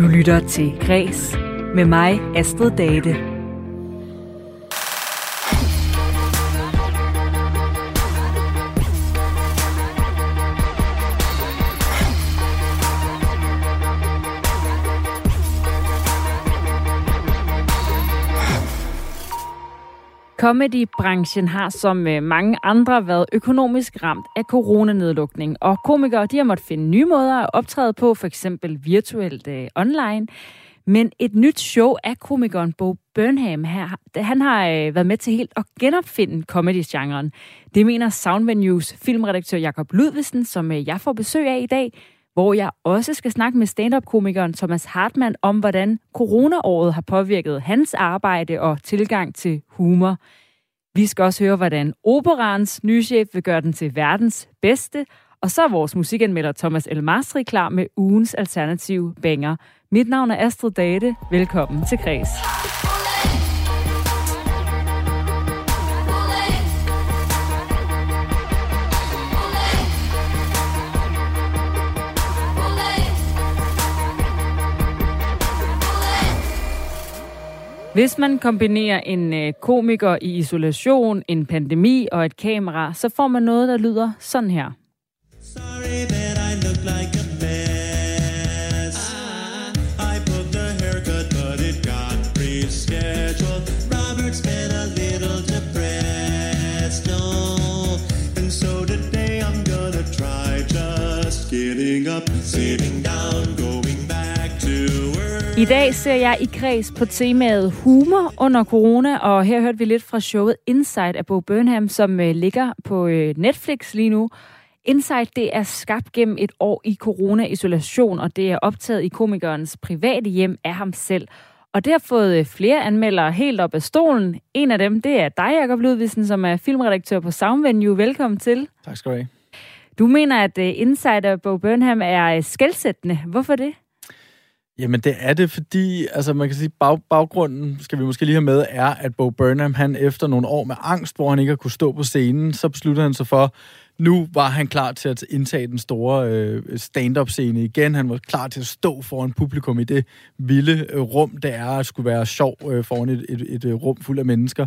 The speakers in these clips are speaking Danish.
Du lytter til Græs med mig, Astrid Date. Comedybranchen har som øh, mange andre været økonomisk ramt af coronanedlukning, og komikere de har måttet finde nye måder at optræde på, for eksempel virtuelt øh, online. Men et nyt show af komikeren Bo Burnham her, han har øh, været med til helt at genopfinde comedy-genren. Det mener Soundvenues filmredaktør Jakob Ludvigsen, som øh, jeg får besøg af i dag, hvor jeg også skal snakke med stand-up-komikeren Thomas Hartmann om, hvordan coronaåret har påvirket hans arbejde og tilgang til humor. Vi skal også høre, hvordan operans nye chef vil gøre den til verdens bedste, og så er vores musikanmelder Thomas Elmastri klar med ugens alternative banger. Mit navn er Astrid Date. Velkommen til Kreds. Hvis man kombinerer en øh, komiker i isolation, en pandemi og et kamera, så får man noget, der lyder sådan her. Sorry that I look like a mess. Ah. I booked a haircut, but it got rescheduled. Robert's been a little depressed, oh. And so today I'm gonna try just getting up, sitting i dag ser jeg i kreds på temaet humor under corona, og her hørte vi lidt fra showet Inside af Bo Burnham, som øh, ligger på øh, Netflix lige nu. Insight det er skabt gennem et år i corona-isolation, og det er optaget i komikernes private hjem af ham selv. Og det har fået øh, flere anmeldere helt op af stolen. En af dem, det er dig, Jacob Ludvigsen, som er filmredaktør på Soundvenue. Velkommen til. Tak skal du have. Du mener, at øh, Insider Bo Burnham er skældsættende. Hvorfor det? Jamen det er det, fordi altså man kan sige, bag, baggrunden, skal vi måske lige have med, er, at Bo Burnham, han efter nogle år med angst, hvor han ikke har kunne stå på scenen, så besluttede han sig for, nu var han klar til at indtage den store øh, stand-up-scene igen. Han var klar til at stå foran publikum i det vilde øh, rum, det er at skulle være sjov øh, foran et, et, et, et rum fuld af mennesker.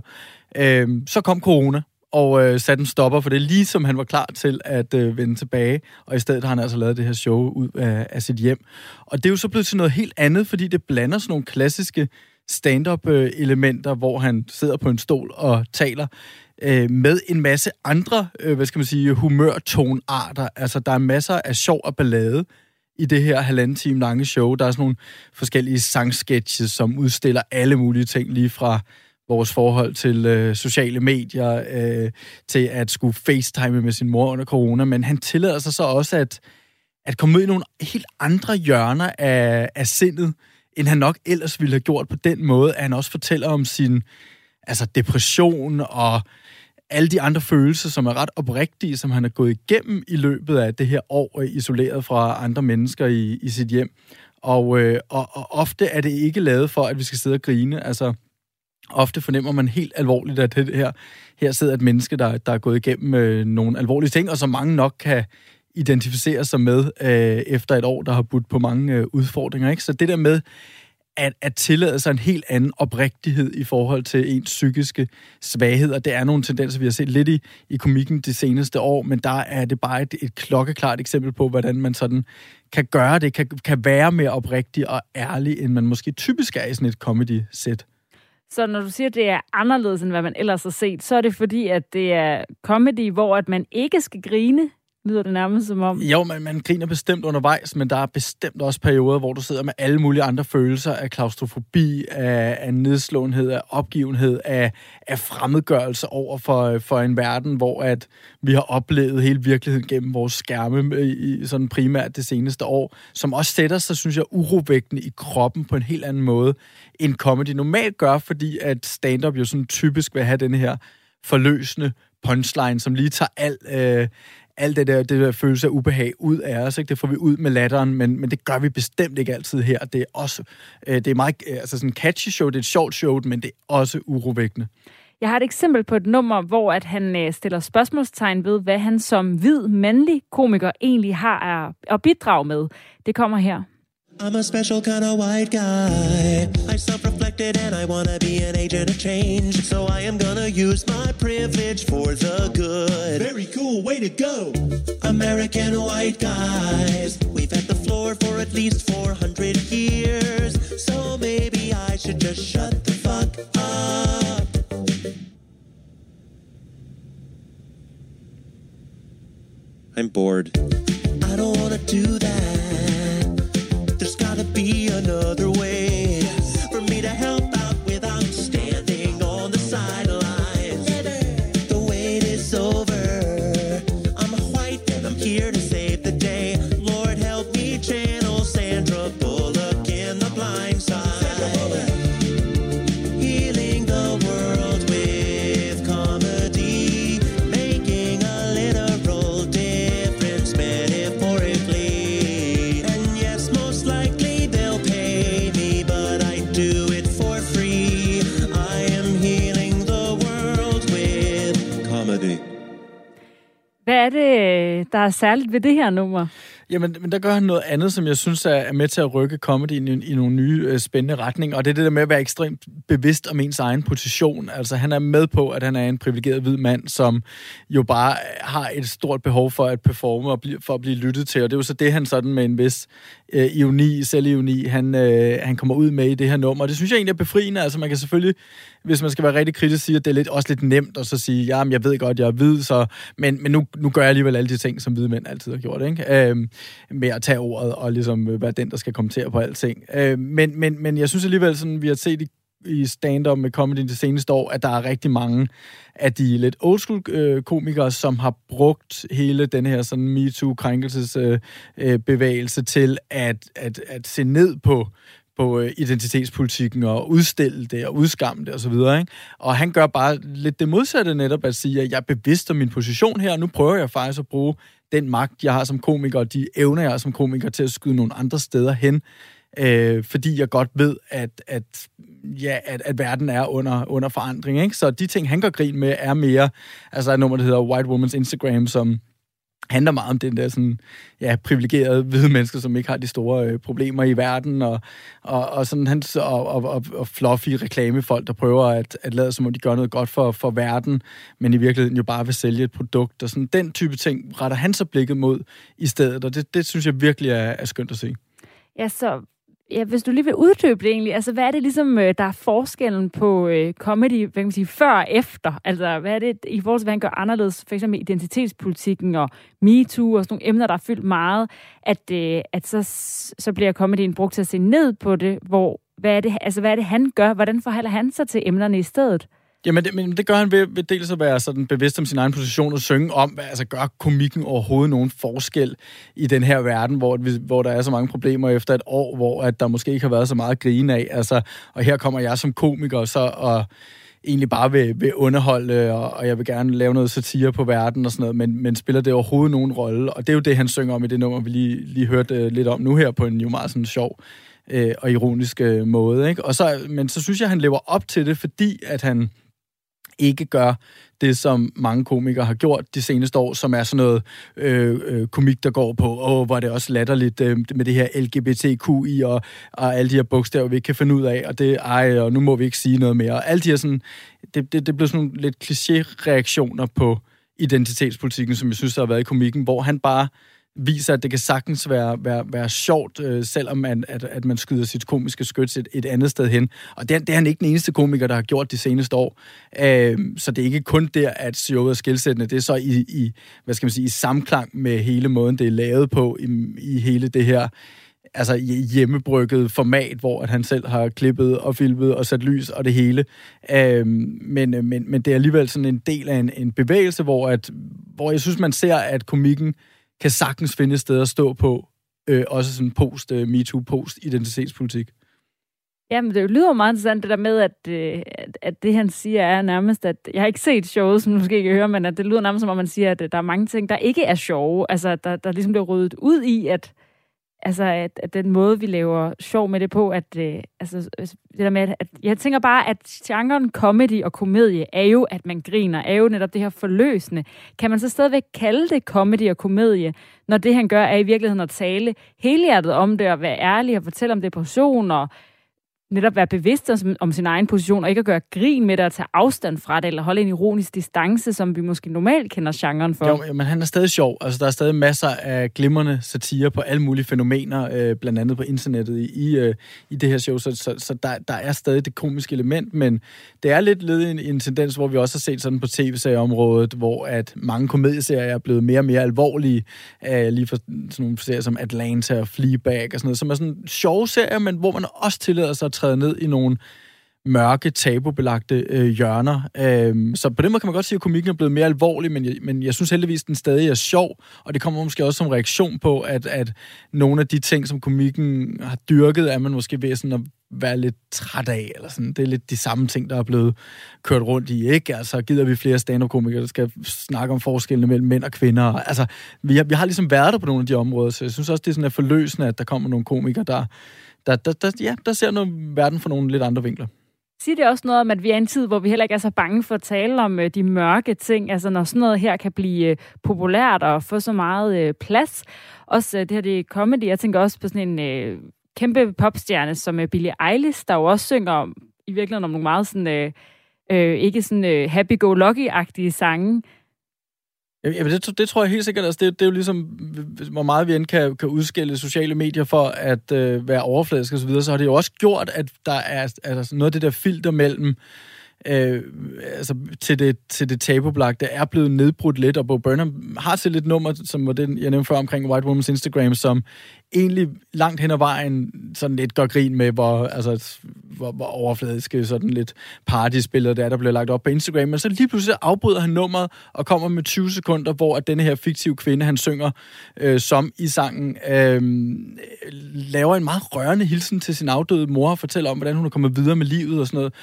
Øh, så kom corona, og øh, satte en stopper for det, ligesom han var klar til at øh, vende tilbage. Og i stedet har han altså lavet det her show ud af, af sit hjem. Og det er jo så blevet til noget helt andet, fordi det blander sådan nogle klassiske stand-up-elementer, øh, hvor han sidder på en stol og taler øh, med en masse andre, øh, hvad skal man sige, humørtonarter. Altså, der er masser af sjov og ballade i det her halvanden time lange show. Der er sådan nogle forskellige sangsketches, som udstiller alle mulige ting, lige fra vores forhold til øh, sociale medier, øh, til at skulle facetime med sin mor under corona, men han tillader sig så også at, at komme ud i nogle helt andre hjørner af, af sindet, end han nok ellers ville have gjort på den måde, at han også fortæller om sin altså depression og alle de andre følelser, som er ret oprigtige, som han har gået igennem i løbet af det her år, øh, isoleret fra andre mennesker i, i sit hjem. Og, øh, og, og ofte er det ikke lavet for, at vi skal sidde og grine. Altså, ofte fornemmer man helt alvorligt, at det her, her sidder et menneske, der, der er gået igennem øh, nogle alvorlige ting, og som mange nok kan identificere sig med øh, efter et år, der har budt på mange øh, udfordringer. Ikke? Så det der med, at, at tillade sig en helt anden oprigtighed i forhold til ens psykiske svagheder. Det er nogle tendenser, vi har set lidt i, i komikken de seneste år, men der er det bare et, et klokkeklart eksempel på, hvordan man sådan kan gøre det, kan, kan være mere oprigtig og ærlig, end man måske typisk er i sådan et comedy-sæt. Så når du siger, at det er anderledes, end hvad man ellers har set, så er det fordi, at det er comedy, hvor at man ikke skal grine, lyder det nærmest som om. Jo, man, man griner bestemt undervejs, men der er bestemt også perioder, hvor du sidder med alle mulige andre følelser af klaustrofobi, af, af nedslåenhed, af opgivenhed, af, af fremmedgørelse over for, for en verden, hvor at vi har oplevet hele virkeligheden gennem vores skærme i, sådan primært det seneste år, som også sætter sig, synes jeg, urovægtende i kroppen på en helt anden måde, end comedy normalt gør, fordi at stand-up jo sådan typisk vil have den her forløsende punchline, som lige tager al, øh, alt det der, det der følelse af ubehag ud af os. Ikke? Det får vi ud med latteren, men, men det gør vi bestemt ikke altid her. Det er også øh, det er meget øh, altså sådan en catchy show, det er et sjovt show, men det er også urovækkende. Jeg har et eksempel på et nummer, hvor at han øh, stiller spørgsmålstegn ved, hvad han som hvid mandlig komiker egentlig har at bidrage med. Det kommer her. I'm a special kind of white guy. I self-reflected and I wanna be an agent of change. So I am gonna use my privilege for the good. Very cool, way to go. American white guys. We've had the floor for at least 400 years. So maybe I should just shut the fuck up. I'm bored. I don't wanna do that. Er det, øh, der er særligt ved det her nummer? Jamen, men der gør han noget andet, som jeg synes er, med til at rykke comedyen i, i nogle nye øh, spændende retninger, og det er det der med at være ekstremt bevidst om ens egen position. Altså, han er med på, at han er en privilegeret hvid mand, som jo bare har et stort behov for at performe og blive, for at blive lyttet til, og det er jo så det, han sådan med en vis øh, ironi, selvironi, han, øh, han kommer ud med i det her nummer. Og det synes jeg egentlig er befriende. Altså, man kan selvfølgelig, hvis man skal være rigtig kritisk, sige, at det er lidt, også lidt nemt at så sige, ja, jeg ved godt, jeg er hvid, så, men, men nu, nu gør jeg alligevel alle de ting, som hvide mænd altid har gjort, ikke? Øh, med at tage ordet og ligesom øh, være den, der skal kommentere på alting. Øh, men, men, men jeg synes alligevel, sådan, vi har set i i stand-up med comedy det seneste år, at der er rigtig mange af de lidt old school øh, komikere, som har brugt hele den her sådan MeToo-krænkelsesbevægelse øh, øh, til at, at, at se ned på på øh, identitetspolitikken og udstille det og udskamme det osv. Og, og han gør bare lidt det modsatte netop at sige, at jeg er bevidst om min position her, og nu prøver jeg faktisk at bruge den magt, jeg har som komiker, og de evner, jeg har som komiker, til at skyde nogle andre steder hen, øh, fordi jeg godt ved, at, at, ja, at, at verden er under, under forandring. Ikke? Så de ting, han gør grin med, er mere, altså et nummer, der hedder White Woman's Instagram, som handler meget om den der sådan, ja, privilegerede hvide mennesker, som ikke har de store øh, problemer i verden, og, og, og, sådan, hans, og, og, og, og fluffy reklamefolk, der prøver at, at lade som om de gør noget godt for, for verden, men i virkeligheden jo bare vil sælge et produkt, og sådan den type ting retter han så blikket mod i stedet, og det, det synes jeg virkelig er, er skønt at se. Ja, så ja, hvis du lige vil uddybe det egentlig, altså hvad er det ligesom, øh, der er forskellen på øh, comedy, hvad kan man sige, før og efter? Altså hvad er det i forhold til, hvad han gør anderledes, for eksempel identitetspolitikken og MeToo og sådan nogle emner, der er fyldt meget, at, øh, at så, så bliver comedyen brugt til at se ned på det, hvor hvad er det, altså, hvad er det, han gør? Hvordan forholder han sig til emnerne i stedet? Jamen, det, men det gør han ved, ved dels at være sådan bevidst om sin egen position og synge om, hvad, altså gør komikken overhovedet nogen forskel i den her verden, hvor, hvor der er så mange problemer efter et år, hvor at der måske ikke har været så meget grine af. Altså, og her kommer jeg som komiker så og egentlig bare vil, vil underholde, og, og jeg vil gerne lave noget satire på verden og sådan noget, men, men spiller det overhovedet nogen rolle? Og det er jo det, han synger om i det nummer, vi lige, lige hørte øh, lidt om nu her på en jo meget sådan sjov øh, og ironisk øh, måde. Ikke? Og så, men så synes jeg, han lever op til det, fordi at han ikke gør det, som mange komikere har gjort de seneste år, som er sådan noget øh, øh, komik, der går på, åh, hvor er det også latterligt øh, med det her LGBTQI og, og alle de her bogstaver, vi ikke kan finde ud af, og det, ej, og nu må vi ikke sige noget mere. Og alle de her sådan, det, det, det blev sådan nogle lidt kliché-reaktioner på identitetspolitikken, som jeg synes, der har været i komikken, hvor han bare viser, at det kan sagtens være, være, være sjovt, øh, selvom man, at, at man skyder sit komiske skyts et, et andet sted hen. Og det, det er han ikke den eneste komiker, der har gjort de seneste år. Øh, så det er ikke kun der, at showet er skilsættende. Det er så i, i, hvad skal man sige, i samklang med hele måden, det er lavet på, i, i hele det her altså hjemmebrygget format, hvor at han selv har klippet og filmet og sat lys og det hele. Øhm, men, øh, men, men det er alligevel sådan en del af en, en bevægelse, hvor, at, hvor jeg synes, man ser, at komikken kan sagtens finde et sted at stå på, øh, også sådan post, uh, MeToo, post-identitetspolitik. Jamen, det lyder meget interessant, det der med, at, øh, at det, han siger, er nærmest, at jeg har ikke set showet, som du måske kan høre, men at det lyder nærmest som om, man siger, at øh, der er mange ting, der ikke er sjove. Altså, der, der ligesom bliver ryddet ud i, at, altså, at, at den måde, vi laver sjov med det på, at, øh, altså, øh, det der med, at, at jeg tænker bare, at genren comedy og komedie er jo, at man griner, er jo netop det her forløsende. Kan man så stadigvæk kalde det comedy og komedie, når det, han gør, er i virkeligheden at tale helhjertet om det, og være ærlig og fortælle om depression og netop være bevidst om, om sin egen position, og ikke at gøre grin med det, at tage afstand fra det, eller holde en ironisk distance, som vi måske normalt kender genren for. Jo, men han er stadig sjov. Altså, der er stadig masser af glimrende satire på alle mulige fænomener, øh, blandt andet på internettet i, i, øh, i det her show, så, så, så der, der er stadig det komiske element, men det er lidt led i en, en tendens, hvor vi også har set sådan på tv-serieområdet, hvor at mange komedieserier er blevet mere og mere alvorlige, øh, lige for sådan nogle serier som Atlanta og Fleabag og sådan noget, som er sådan sjove serier, men hvor man også tillader sig at træde ned i nogle mørke, tabubelagte øh, hjørner. Øhm, så på den måde kan man godt sige, at komikken er blevet mere alvorlig, men jeg, men jeg synes heldigvis, at den stadig er sjov, og det kommer måske også som reaktion på, at, at nogle af de ting, som komikken har dyrket, er man måske ved sådan at være lidt træt af, eller sådan. Det er lidt de samme ting, der er blevet kørt rundt i, ikke? Altså, gider vi flere stand-up-komikere, der skal snakke om forskellene mellem mænd og kvinder. Altså, vi har, vi har ligesom været der på nogle af de områder, så jeg synes også, det er sådan at forløsende, at der kommer nogle komikere, der, der, der, der, ja, der ser noget verden fra nogle lidt andre vinkler. Siger det også noget om, at vi er i en tid, hvor vi heller ikke er så bange for at tale om øh, de mørke ting? Altså når sådan noget her kan blive øh, populært og få så meget øh, plads. Også øh, det her, det er comedy. Jeg tænker også på sådan en øh, kæmpe popstjerne som øh, Billie Eilish, der jo også synger om, i virkeligheden om nogle meget sådan, øh, øh, ikke sådan øh, happy-go-lucky-agtige sange. Jamen, det, det tror jeg helt sikkert. Altså, det, det er jo ligesom, hvor meget vi end kan, kan udskille sociale medier for at øh, være overfladiske osv., så, så har det jo også gjort, at der er altså noget af det der filter mellem øh, altså, til det, til det tabubelagte er blevet nedbrudt lidt, og Bo Burnham har til lidt nummer, som var den, jeg nævnte før omkring White Woman's Instagram, som egentlig langt hen ad vejen sådan lidt gør grin med, hvor, altså, hvor, hvor overfladiske sådan lidt partyspillere det er, der bliver lagt op på Instagram. Men så lige pludselig afbryder han nummeret og kommer med 20 sekunder, hvor at denne her fiktive kvinde, han synger øh, som i sangen, øh, laver en meget rørende hilsen til sin afdøde mor og fortæller om, hvordan hun er kommet videre med livet og sådan noget.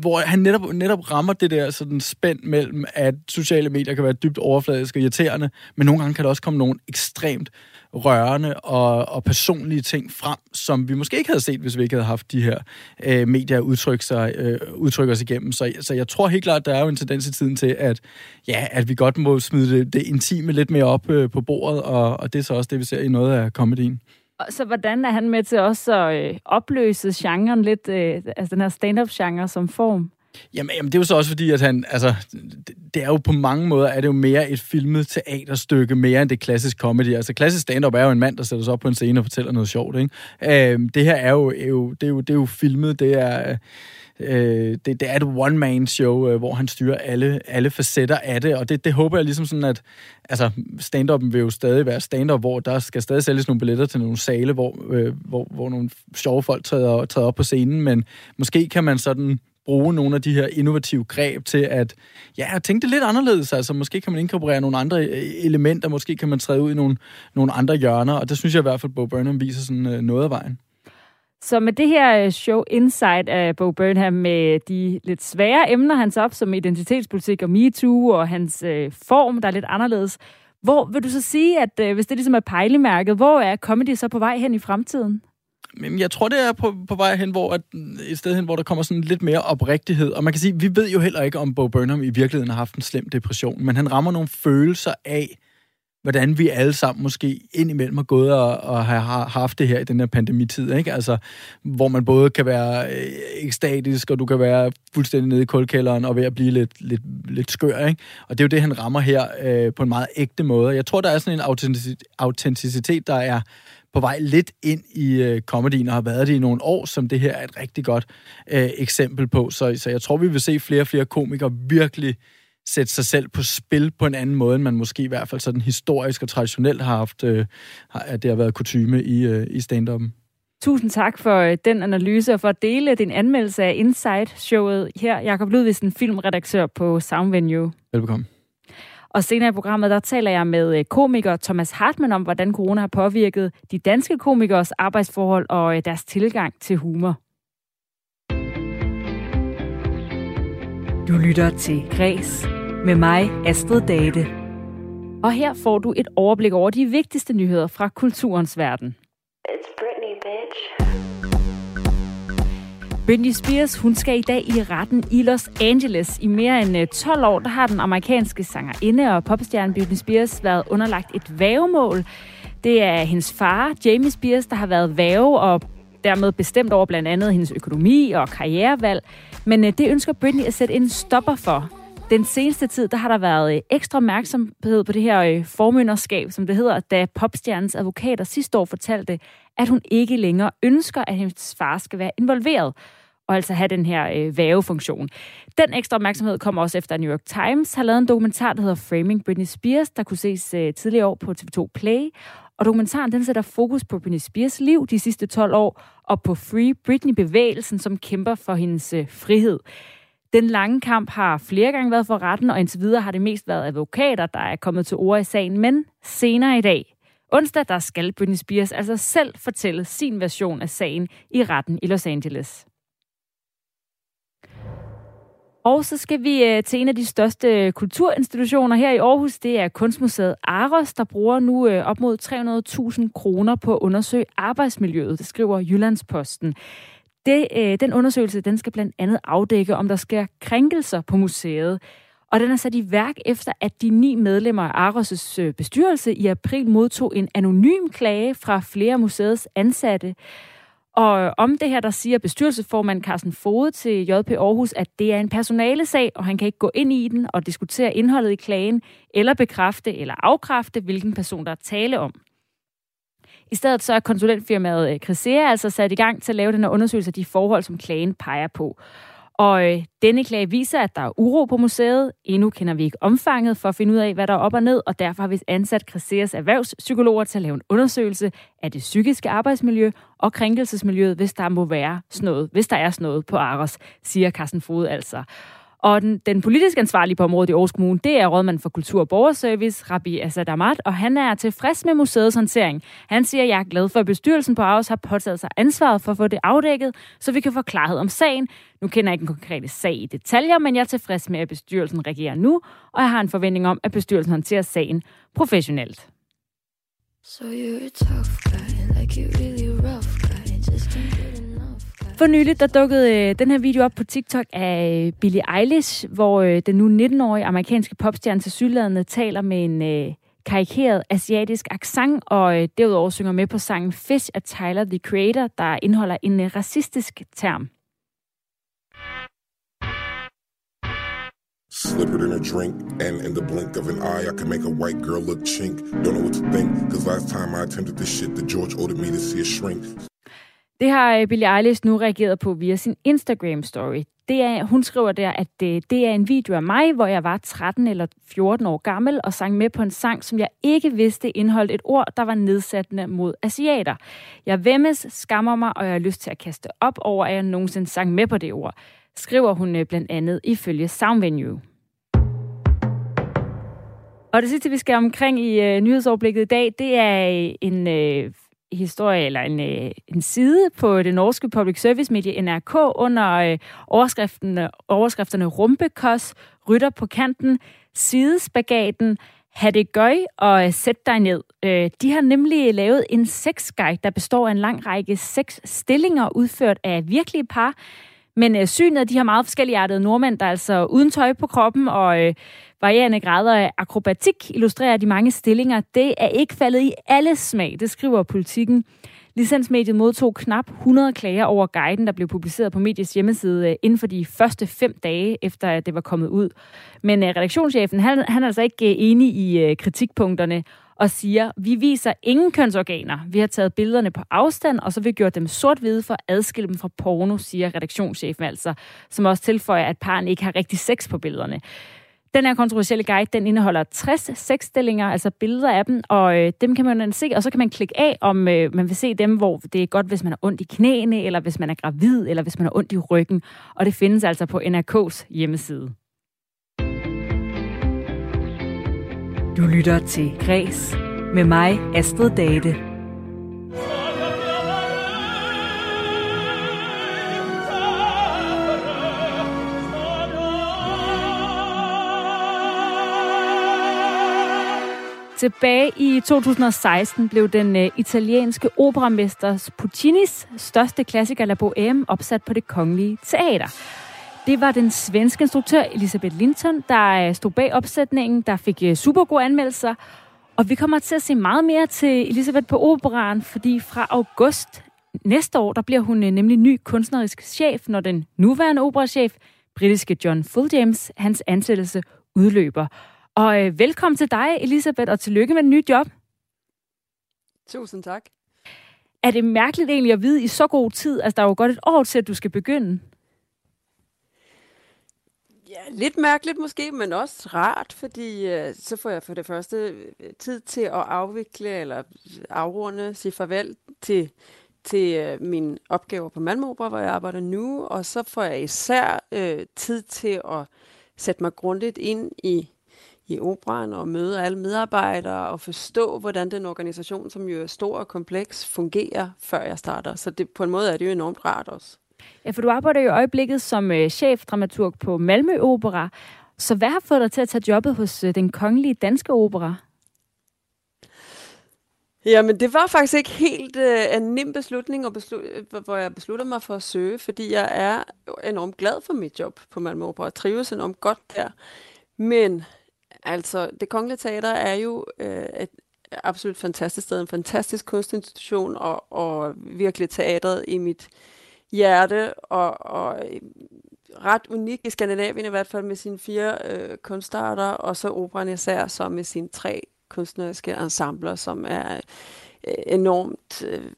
Hvor han netop, netop rammer det der sådan spænd mellem, at sociale medier kan være dybt overfladiske og irriterende, men nogle gange kan der også komme nogle ekstremt rørende og, og personlige ting frem, som vi måske ikke havde set, hvis vi ikke havde haft de her øh, medier udtrykke, sig, øh, udtrykke os igennem. Så, så jeg tror helt klart, der er jo en tendens i tiden til, at, ja, at vi godt må smide det, det intime lidt mere op øh, på bordet, og, og det er så også det, vi ser i noget af komedien. Så hvordan er han med til også at øh, opløse genren lidt, øh, altså den her stand-up-genre som form? Jamen, jamen, det er jo så også fordi, at han, altså, det, det er jo på mange måder, er det jo mere et filmet teaterstykke, mere end det klassisk comedy. Altså, klassisk stand-up er jo en mand, der sætter sig op på en scene og fortæller noget sjovt, ikke? Øhm, det her er jo, er jo, det er jo, det er jo filmet, det er, øh, det, det er et one-man-show, øh, hvor han styrer alle, alle facetter af det, og det, det håber jeg ligesom sådan, at altså, stand-up'en vil jo stadig være stand-up, hvor der skal stadig sælges nogle billetter til nogle sale, hvor, øh, hvor, hvor nogle sjove folk træder, træder op på scenen, men måske kan man sådan bruge nogle af de her innovative greb til at ja, tænke det lidt anderledes. Altså, måske kan man inkorporere nogle andre øh, elementer, måske kan man træde ud i nogle, nogle andre hjørner, og det synes jeg i hvert fald, Bo Burnham viser sådan øh, noget af vejen. Så med det her øh, show Inside af Bo Burnham med de lidt svære emner, hans op som identitetspolitik og MeToo og hans øh, form, der er lidt anderledes, hvor vil du så sige, at øh, hvis det ligesom er pejlemærket, hvor er comedy så på vej hen i fremtiden? Jeg tror, det er på, på vej hen, hvor at, et sted hen, hvor der kommer sådan lidt mere oprigtighed. Og man kan sige, vi ved jo heller ikke, om Bo Burnham i virkeligheden har haft en slem depression, men han rammer nogle følelser af, hvordan vi alle sammen måske indimellem har gået og, og har haft det her i den her pandemitid, ikke? Altså, hvor man både kan være øh, ekstatisk, og du kan være fuldstændig nede i kulkælderen og ved at blive lidt, lidt, lidt skør, ikke? Og det er jo det, han rammer her øh, på en meget ægte måde. Jeg tror, der er sådan en autenticitet, der er på vej lidt ind i øh, komedien og har været det i nogle år, som det her er et rigtig godt øh, eksempel på. Så, så jeg tror, vi vil se flere og flere komikere virkelig sætte sig selv på spil på en anden måde, end man måske i hvert fald sådan historisk og traditionelt har haft, øh, at det har været kutyme i, øh, i stand-up'en. Tusind tak for øh, den analyse og for at dele din anmeldelse af Inside-showet her. Jakob Ludvigsen, filmredaktør på Sound Venue. Og senere i programmet, der taler jeg med øh, komiker Thomas Hartmann om, hvordan corona har påvirket de danske komikers arbejdsforhold og øh, deres tilgang til humor. Du lytter til Græs med mig, Astrid Date. Og her får du et overblik over de vigtigste nyheder fra kulturens verden. It's Britney, bitch. Britney Spears, hun skal i dag i retten i Los Angeles. I mere end øh, 12 år, der har den amerikanske sangerinde og popstjerne Britney Spears været underlagt et vævemål. Det er hendes far, Jamie Spears, der har været væve og dermed bestemt over blandt andet hendes økonomi og karrierevalg. Men øh, det ønsker Britney at sætte en stopper for. Den seneste tid, der har der været øh, ekstra opmærksomhed på det her øh, formynderskab, som det hedder, da popstjernens advokater sidste år fortalte, at hun ikke længere ønsker, at hendes far skal være involveret og altså have den her øh, vævefunktion. Den ekstra opmærksomhed kommer også efter, at New York Times har lavet en dokumentar, der hedder Framing Britney Spears, der kunne ses øh, tidligere år på TV2 Play. Og dokumentaren den sætter fokus på Britney Spears liv de sidste 12 år, og på Free Britney-bevægelsen, som kæmper for hendes øh, frihed. Den lange kamp har flere gange været for retten, og indtil videre har det mest været advokater, der er kommet til ord i sagen. Men senere i dag, onsdag, der skal Britney Spears altså selv fortælle sin version af sagen i retten i Los Angeles. Og så skal vi øh, til en af de største kulturinstitutioner her i Aarhus. Det er Kunstmuseet Aros, der bruger nu øh, op mod 300.000 kroner på at undersøge arbejdsmiljøet, det skriver Jyllandsposten. Det, øh, den undersøgelse den skal blandt andet afdække, om der sker krænkelser på museet. Og den er sat i værk efter, at de ni medlemmer af Aros' bestyrelse i april modtog en anonym klage fra flere museets ansatte. Og om det her, der siger bestyrelsesformand Carsten Fode til JP Aarhus, at det er en personalesag, og han kan ikke gå ind i den og diskutere indholdet i klagen, eller bekræfte eller afkræfte, hvilken person der er tale om. I stedet så er konsulentfirmaet øh, Crisea altså sat i gang til at lave den her undersøgelse af de forhold, som klagen peger på. Og øh, denne klage viser, at der er uro på museet. Endnu kender vi ikke omfanget for at finde ud af, hvad der er op og ned, og derfor har vi ansat Criseas erhvervspsykologer til at lave en undersøgelse af det psykiske arbejdsmiljø og krænkelsesmiljøet, hvis der må være sådan noget, hvis der er sådan noget på Aros, siger Carsten Fod altså. Og den, den politisk ansvarlige på området i Aarhus Kommune, det er rådmand for Kultur og Borgerservice, Rabbi Asad Ahmad, og han er tilfreds med museets håndtering. Han siger, at jeg er glad for, at bestyrelsen på Aarhus har påtaget sig ansvaret for at få det afdækket, så vi kan få klarhed om sagen. Nu kender jeg ikke en konkrete sag i detaljer, men jeg er tilfreds med, at bestyrelsen regerer nu, og jeg har en forventning om, at bestyrelsen håndterer sagen professionelt. So you're a tough guy, like you're really rough guy, just for nylig, der dukkede øh, den her video op på TikTok af øh, Billie Eilish, hvor øh, den nu 19-årige amerikanske popstjerne til sydlandet taler med en øh, karikeret asiatisk accent, og øh, derudover synger med på sangen Fish af Tyler, the Creator, der indeholder en øh, racistisk term. Slip it in a drink, and in the blink of an eye, I can make a white girl look chink. Don't know what to think, cause last time I attempted this shit, the George ordered me to see a shrink. Det har øh, Billie Eilish nu reageret på via sin Instagram-story. Det er, hun skriver der, at det, det er en video af mig, hvor jeg var 13 eller 14 år gammel og sang med på en sang, som jeg ikke vidste indeholdt et ord, der var nedsættende mod asiater. Jeg vemmes, skammer mig, og jeg har lyst til at kaste op over, at jeg nogensinde sang med på det ord, skriver hun øh, blandt andet ifølge Soundvenue. Og det sidste, vi skal omkring i øh, nyhedsoverblikket i dag, det er en øh, historie eller en, øh, en side på det norske public service medie NRK under øh, overskrifterne, overskrifterne Rumpekos, Rytter på kanten, Sidespagaten, Ha' det gøj og øh, sæt dig ned. Øh, de har nemlig lavet en sexguide, der består af en lang række seks stillinger udført af virkelige par, men øh, synet af de her meget forskelligartede nordmænd, der altså er altså uden tøj på kroppen og øh, varierende grader af akrobatik, illustrerer de mange stillinger. Det er ikke faldet i alle smag, det skriver politikken. Licensmediet modtog knap 100 klager over guiden, der blev publiceret på mediets hjemmeside øh, inden for de første fem dage, efter at det var kommet ud. Men øh, redaktionschefen, han, han er altså ikke øh, enig i kritikpunkterne, og siger, vi viser ingen kønsorganer. Vi har taget billederne på afstand, og så vi gjort dem sort-hvide for at adskille dem fra porno, siger redaktionschefen altså, som også tilføjer, at parren ikke har rigtig sex på billederne. Den her kontroversielle guide, den indeholder 60 sexstillinger, altså billeder af dem, og øh, dem kan man se, og så kan man klikke af, om øh, man vil se dem, hvor det er godt, hvis man har ondt i knæene, eller hvis man er gravid, eller hvis man har ondt i ryggen. Og det findes altså på NRK's hjemmeside. Du lytter til Græs med mig, Astrid Date. Tilbage i 2016 blev den øh, italienske operamester Puccinis største klassiker La Bohème opsat på det kongelige teater. Det var den svenske instruktør Elisabeth Linton, der øh, stod bag opsætningen, der fik øh, super gode anmeldelser. Og vi kommer til at se meget mere til Elisabeth på operan, fordi fra august næste år, der bliver hun nemlig ny kunstnerisk chef, når den nuværende operachef, britiske John Fulljames, hans ansættelse udløber. Og øh, velkommen til dig, Elisabeth, og tillykke med den nye job. Tusind tak. Er det mærkeligt egentlig at vide i så god tid? Altså, der er jo godt et år til, at du skal begynde. Ja, lidt mærkeligt måske, men også rart, fordi øh, så får jeg for det første øh, tid til at afvikle eller afrunde, sige farvel til, til øh, mine opgaver på Malmø hvor jeg arbejder nu, og så får jeg især øh, tid til at sætte mig grundigt ind i i operan og møde alle medarbejdere og forstå, hvordan den organisation, som jo er stor og kompleks, fungerer, før jeg starter. Så det, på en måde er det jo enormt rart også. Ja, for du arbejder jo i øjeblikket som øh, chefdramaturg på Malmø Opera. Så hvad har fået dig til at tage jobbet hos øh, den kongelige danske opera? Jamen, det var faktisk ikke helt øh, en nem beslutning, og beslut, øh, hvor jeg besluttede mig for at søge, fordi jeg er enormt glad for mit job på Malmø Opera, og trives enormt godt der. Men Altså, det Kongelige Teater er jo øh, et absolut fantastisk sted, en fantastisk kunstinstitution, og, og virkelig teateret i mit hjerte, og, og øh, ret unik i Skandinavien i hvert fald med sine fire øh, kunstarter, og så operan især så med sine tre kunstneriske ensembler, som er øh, enormt øh,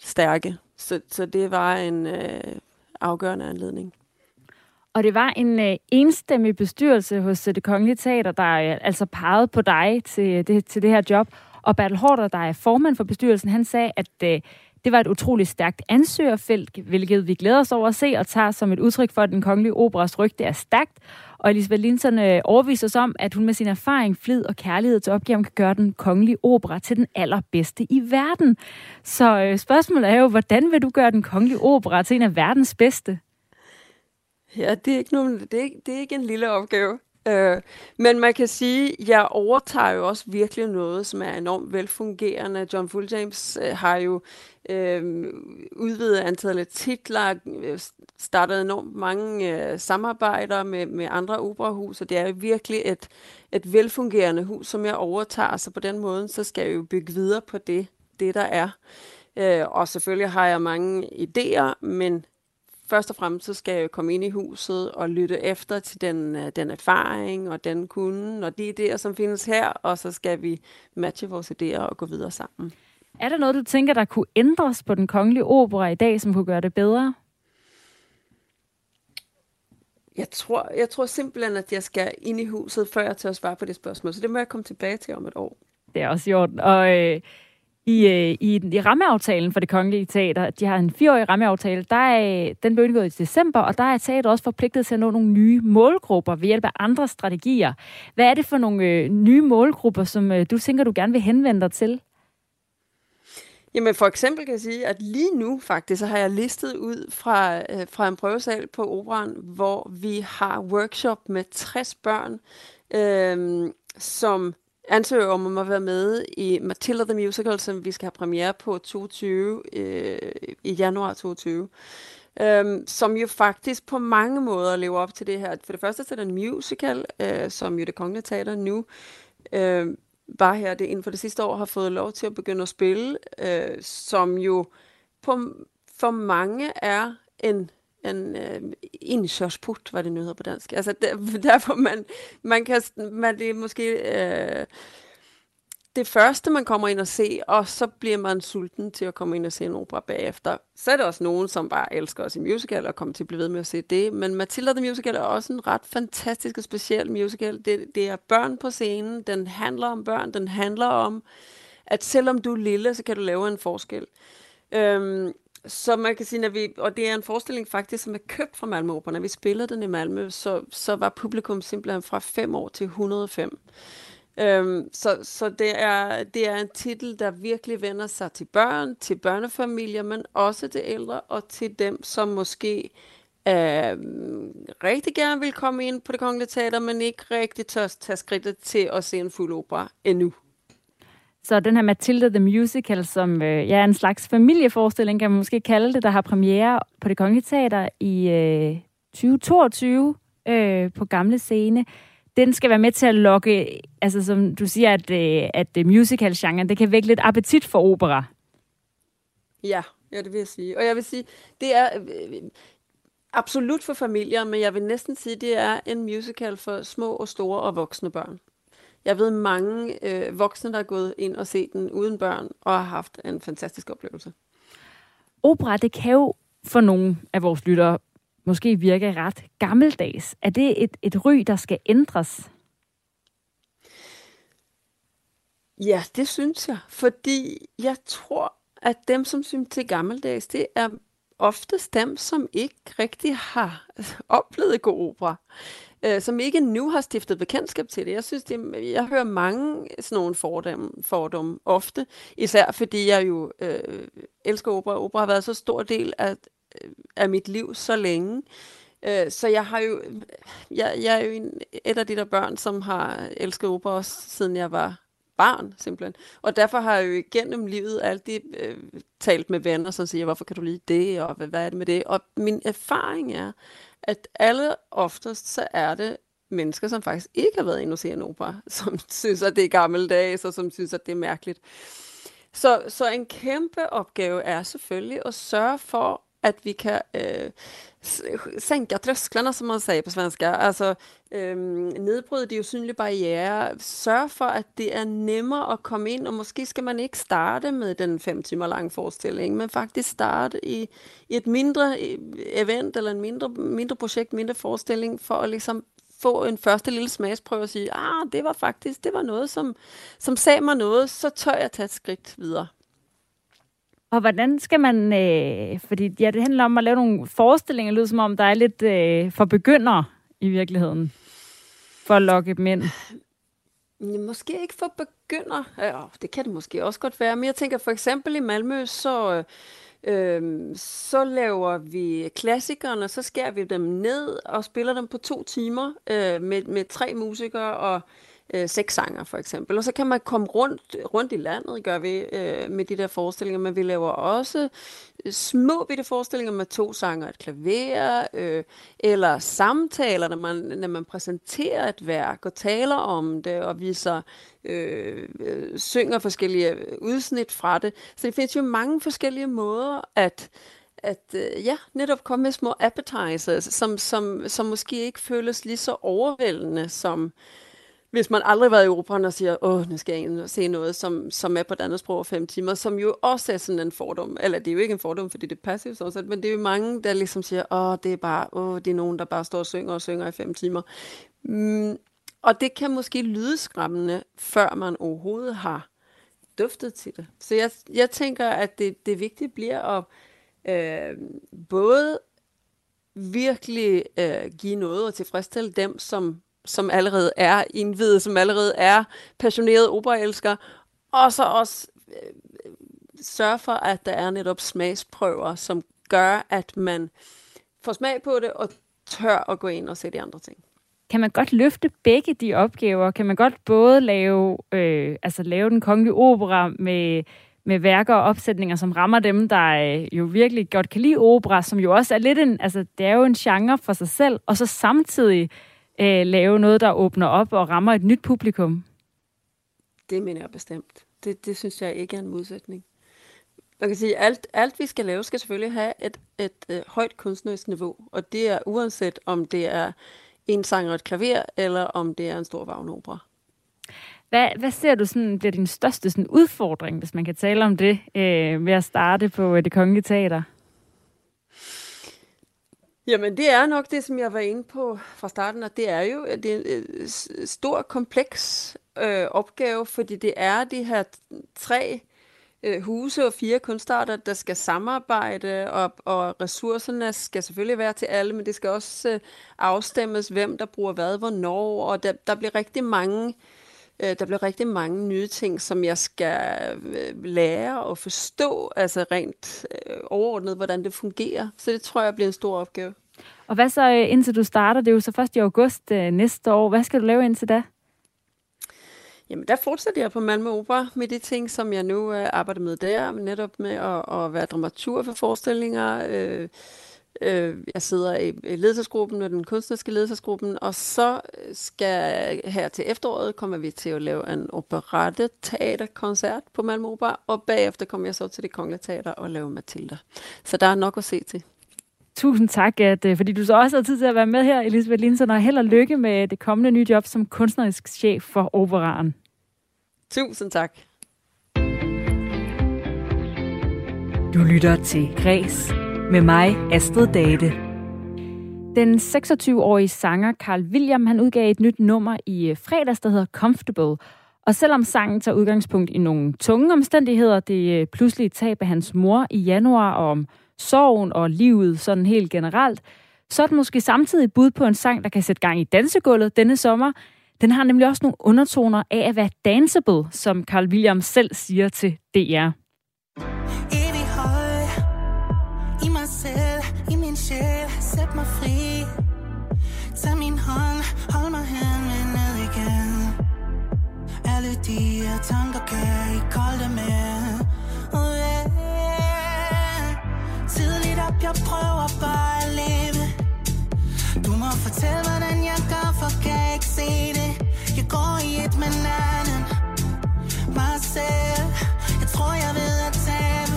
stærke. Så, så det var en øh, afgørende anledning. Og det var en øh, enstemmig bestyrelse hos øh, det Kongelige Teater, der øh, altså pegede på dig til øh, det, til det her job. Og Bertel Hårder, der er formand for bestyrelsen, han sagde, at øh, det var et utroligt stærkt ansøgerfelt, hvilket vi glæder os over at se og tager som et udtryk for, at den kongelige operas rygte er stærkt. Og Elisabeth Linsen øh, overviser os om, at hun med sin erfaring, flid og kærlighed til opgaven kan gøre den kongelige opera til den allerbedste i verden. Så øh, spørgsmålet er jo, hvordan vil du gøre den kongelige opera til en af verdens bedste? Ja, det er ikke, nogen, det er, ikke, det er ikke en lille opgave. Øh, men man kan sige, at jeg overtager jo også virkelig noget, som er enormt velfungerende. John Full James øh, har jo øh, udvidet antallet titler, øh, startet enormt mange øh, samarbejder med, med andre operahus, og det er jo virkelig et, et velfungerende hus, som jeg overtager. Så på den måde, så skal jeg jo bygge videre på det, det der er. Øh, og selvfølgelig har jeg mange idéer, men først og fremmest så skal jeg komme ind i huset og lytte efter til den, øh, den erfaring og den kunde og de idéer, som findes her, og så skal vi matche vores idéer og gå videre sammen. Er der noget, du tænker, der kunne ændres på den kongelige opera i dag, som kunne gøre det bedre? Jeg tror, jeg tror simpelthen, at jeg skal ind i huset, før jeg tager svare på det spørgsmål. Så det må jeg komme tilbage til om et år. Det er også i orden. Og øh, i, øh, i, i rammeaftalen for det kongelige teater, de har en fireårig rammeaftale, der er, den blev indgået i december, og der er teater også forpligtet til at nå nogle nye målgrupper ved hjælp af andre strategier. Hvad er det for nogle øh, nye målgrupper, som øh, du tænker, du gerne vil henvende dig til? Jamen for eksempel kan jeg sige, at lige nu faktisk, så har jeg listet ud fra, øh, fra en prøvesal på operan, hvor vi har workshop med 60 børn, øh, som ansøger om at være med i Matilda the Musical, som vi skal have premiere på 22 øh, i januar 22. Øhm, som jo faktisk på mange måder lever op til det her. For det første så er det en musical, øh, som jo det kongelige teater nu øh, bare her det inden for det sidste år har fået lov til at begynde at spille, øh, som jo på, for mange er en en øh, indkørsput, hvad det nu hedder på dansk. Altså der, derfor man, man kan, man, det er måske øh, det første, man kommer ind og se, og så bliver man sulten til at komme ind og se en opera bagefter. Så er der også nogen, som bare elsker os i musical og kommer til at blive ved med at se det. Men Matilda the Musical er også en ret fantastisk og speciel musical. Det, det er børn på scenen, den handler om børn, den handler om, at selvom du er lille, så kan du lave en forskel. Øhm, så man kan sige, at vi, og det er en forestilling faktisk, som er købt fra Malmø Opera. Når vi spillede den i Malmø, så, så var publikum simpelthen fra 5 år til 105. Øhm, så så det, er, det er en titel, der virkelig vender sig til børn, til børnefamilier, men også til ældre og til dem, som måske øh, rigtig gerne vil komme ind på det kongelige teater, men ikke rigtig tør tage skridtet til at se en fuld opera endnu. Så den her Matilda the Musical, som øh, ja, er en slags familieforestilling, kan man måske kalde det, der har premiere på det Kongelige Teater i øh, 2022 øh, på Gamle Scene. Den skal være med til at lokke, altså som du siger, at, øh, at øh, musical-genren, det kan vække lidt appetit for opera. Ja, ja, det vil jeg sige. Og jeg vil sige, det er øh, absolut for familier, men jeg vil næsten sige, det er en musical for små og store og voksne børn. Jeg ved mange øh, voksne, der er gået ind og set den uden børn, og har haft en fantastisk oplevelse. Opera, det kan jo for nogle af vores lyttere måske virke ret gammeldags. Er det et, et ry, der skal ændres? Ja, det synes jeg. Fordi jeg tror, at dem, som synes til gammeldags, det er oftest dem, som ikke rigtig har oplevet god opera. Øh, som ikke nu har stiftet bekendtskab til det. Jeg synes, det, jeg hører mange sådan nogle fordomme, fordomme ofte, især fordi jeg jo øh, elsker opera. Opera har været så stor del af, øh, af mit liv så længe. Øh, så jeg har jo, jeg, jeg er jo en, et af de der børn, som har elsket opera også, siden jeg var barn, simpelthen. Og derfor har jeg jo igennem livet altid øh, talt med venner, som siger, hvorfor kan du lide det, og hvad, hvad er det med det? Og min erfaring er, at alle oftest, så er det mennesker, som faktisk ikke har været inde og se en opera, som synes, at det er gammeldags, og som synes, at det er mærkeligt. Så, så en kæmpe opgave er selvfølgelig at sørge for, at vi kan øh, sänka trösklarna, som man säger på svenska. Alltså, ehm, um, ni bryder de synlig barriere. Sørge for, at det er nemmere at komme ind, og måske skal man ikke starte med den fem timer lang forestilling, men faktisk starte i, i et mindre e, event, eller en mindre, mindre projekt, mindre forestilling, for at ligesom få en første lille smagsprøve og sige, ah, det var faktisk, det var noget, som, som sagde mig noget, så tør jeg tage et skridt videre. Og hvordan skal man, øh, fordi ja, det handler om at lave nogle forestillinger, lyder som om der er lidt øh, for begyndere i virkeligheden, for at lokke dem ind. Måske ikke for begynder. Ja, det kan det måske også godt være. Men jeg tænker for eksempel i Malmø, så, øh, så laver vi klassikerne, så skærer vi dem ned og spiller dem på to timer øh, med, med tre musikere og øh, sanger for eksempel. Og så kan man komme rundt, rundt i landet, gør vi øh, med de der forestillinger, men vi laver også øh, små bitte forestillinger med to sanger et klaver, øh, eller samtaler, når man, når man præsenterer et værk og taler om det og viser, øh, øh, synger forskellige udsnit fra det. Så det findes jo mange forskellige måder at at øh, ja, netop komme med små appetizers, som, som, som måske ikke føles lige så overvældende som, hvis man aldrig har været i operan og siger, åh, nu skal jeg ind og se noget, som, som er på et andet sprog fem timer, som jo også er sådan en fordom. Eller det er jo ikke en fordom, fordi det er passivt sådan set, men det er jo mange, der ligesom siger, åh, det er bare, åh, det er nogen, der bare står og synger og synger i fem timer. Mm, og det kan måske lyde skræmmende, før man overhovedet har duftet til det. Så jeg, jeg tænker, at det, det vigtige bliver at øh, både virkelig øh, give noget og tilfredsstille dem, som som allerede er indvidet, som allerede er passionerede operaelsker, og så også øh, sørge for, at der er netop smagsprøver, som gør, at man får smag på det og tør at gå ind og se de andre ting. Kan man godt løfte begge de opgaver? Kan man godt både lave, øh, altså lave den kongelige opera med, med værker og opsætninger, som rammer dem, der øh, jo virkelig godt kan lide opera, som jo også er lidt en, altså det er jo en genre for sig selv, og så samtidig øh, lave noget, der åbner op og rammer et nyt publikum? Det mener jeg bestemt. Det, det synes jeg ikke er en modsætning. Man kan sige, at alt, alt vi skal lave, skal selvfølgelig have et, et, et øh, højt kunstnerisk niveau. Og det er uanset om det er en sang og et klaver, eller om det er en stor vagnopera. Hvad, hvad ser du sådan, bliver din største sådan, udfordring, hvis man kan tale om det, øh, ved at starte på øh, det kongelige teater? Jamen, det er nok det, som jeg var inde på fra starten, og det er jo det er en øh, stor, kompleks øh, opgave, fordi det er de her tre øh, huse og fire kunstarter, der skal samarbejde, og, og ressourcerne skal selvfølgelig være til alle, men det skal også øh, afstemmes, hvem der bruger hvad, hvornår, og der, der bliver rigtig mange øh, der bliver rigtig mange nye ting, som jeg skal øh, lære og forstå, altså rent øh, overordnet, hvordan det fungerer. Så det tror jeg bliver en stor opgave. Og hvad så indtil du starter? Det er jo så først i august næste år. Hvad skal du lave indtil da? Jamen, der fortsætter jeg på Malmø Opera med de ting, som jeg nu øh, arbejder med der, netop med at, at være dramatur for forestillinger. Øh, øh, jeg sidder i, ledelsesgruppen, med den kunstneriske ledelsesgruppen, og så skal her til efteråret kommer vi til at lave en operette teaterkoncert på Malmø Opera, og bagefter kommer jeg så til det kongelige teater og lave Matilda. Så der er nok at se til. Tusind tak, at, øh, fordi du så også har tid til at være med her, Elisabeth Linsen, og held og lykke med det kommende nye job som kunstnerisk chef for Operaren. Tusind tak. Du lytter til Græs med mig, Astrid Date. Den 26-årige sanger Carl William, han udgav et nyt nummer i øh, fredags, der hedder Comfortable. Og selvom sangen tager udgangspunkt i nogle tunge omstændigheder, det øh, pludselige tab af hans mor i januar og om sorgen og livet sådan helt generelt, så er det måske samtidig bud på en sang, der kan sætte gang i dansegulvet denne sommer. Den har nemlig også nogle undertoner af at være danceable, som Carl William selv siger til DR. tanker kan jeg ikke holde det mere Oh yeah. Tidligt op, jeg prøver bare at leve. Du må fortælle, hvordan jeg gør, for kan jeg ikke se det. Jeg går i et med en anden Mig selv, jeg tror, jeg ved at tabe.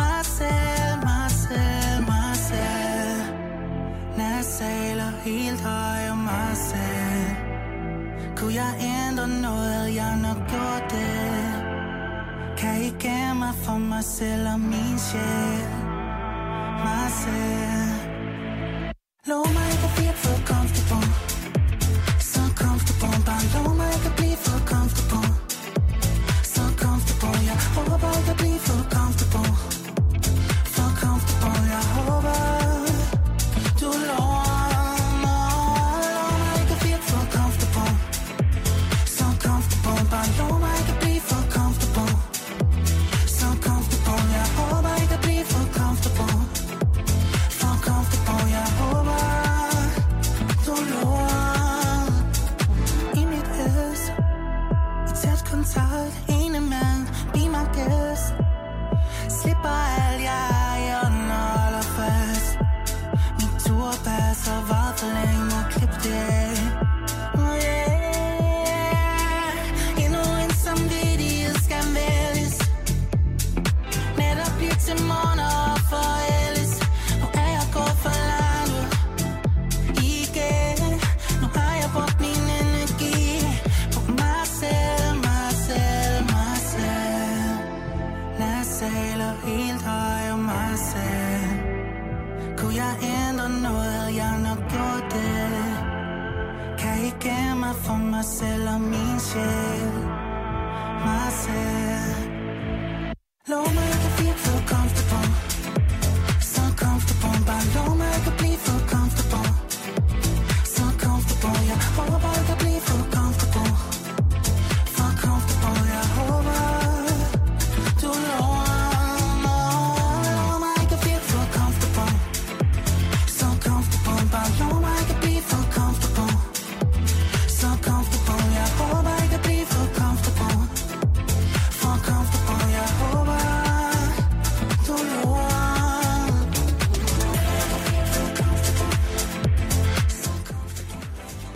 Mig selv, mig selv, mig selv. Nasaler helt høj om mig jeg ændre noget, jeg nok gjort det. Kan I gemme mig for mig selv og min sjæl. Mig selv. Og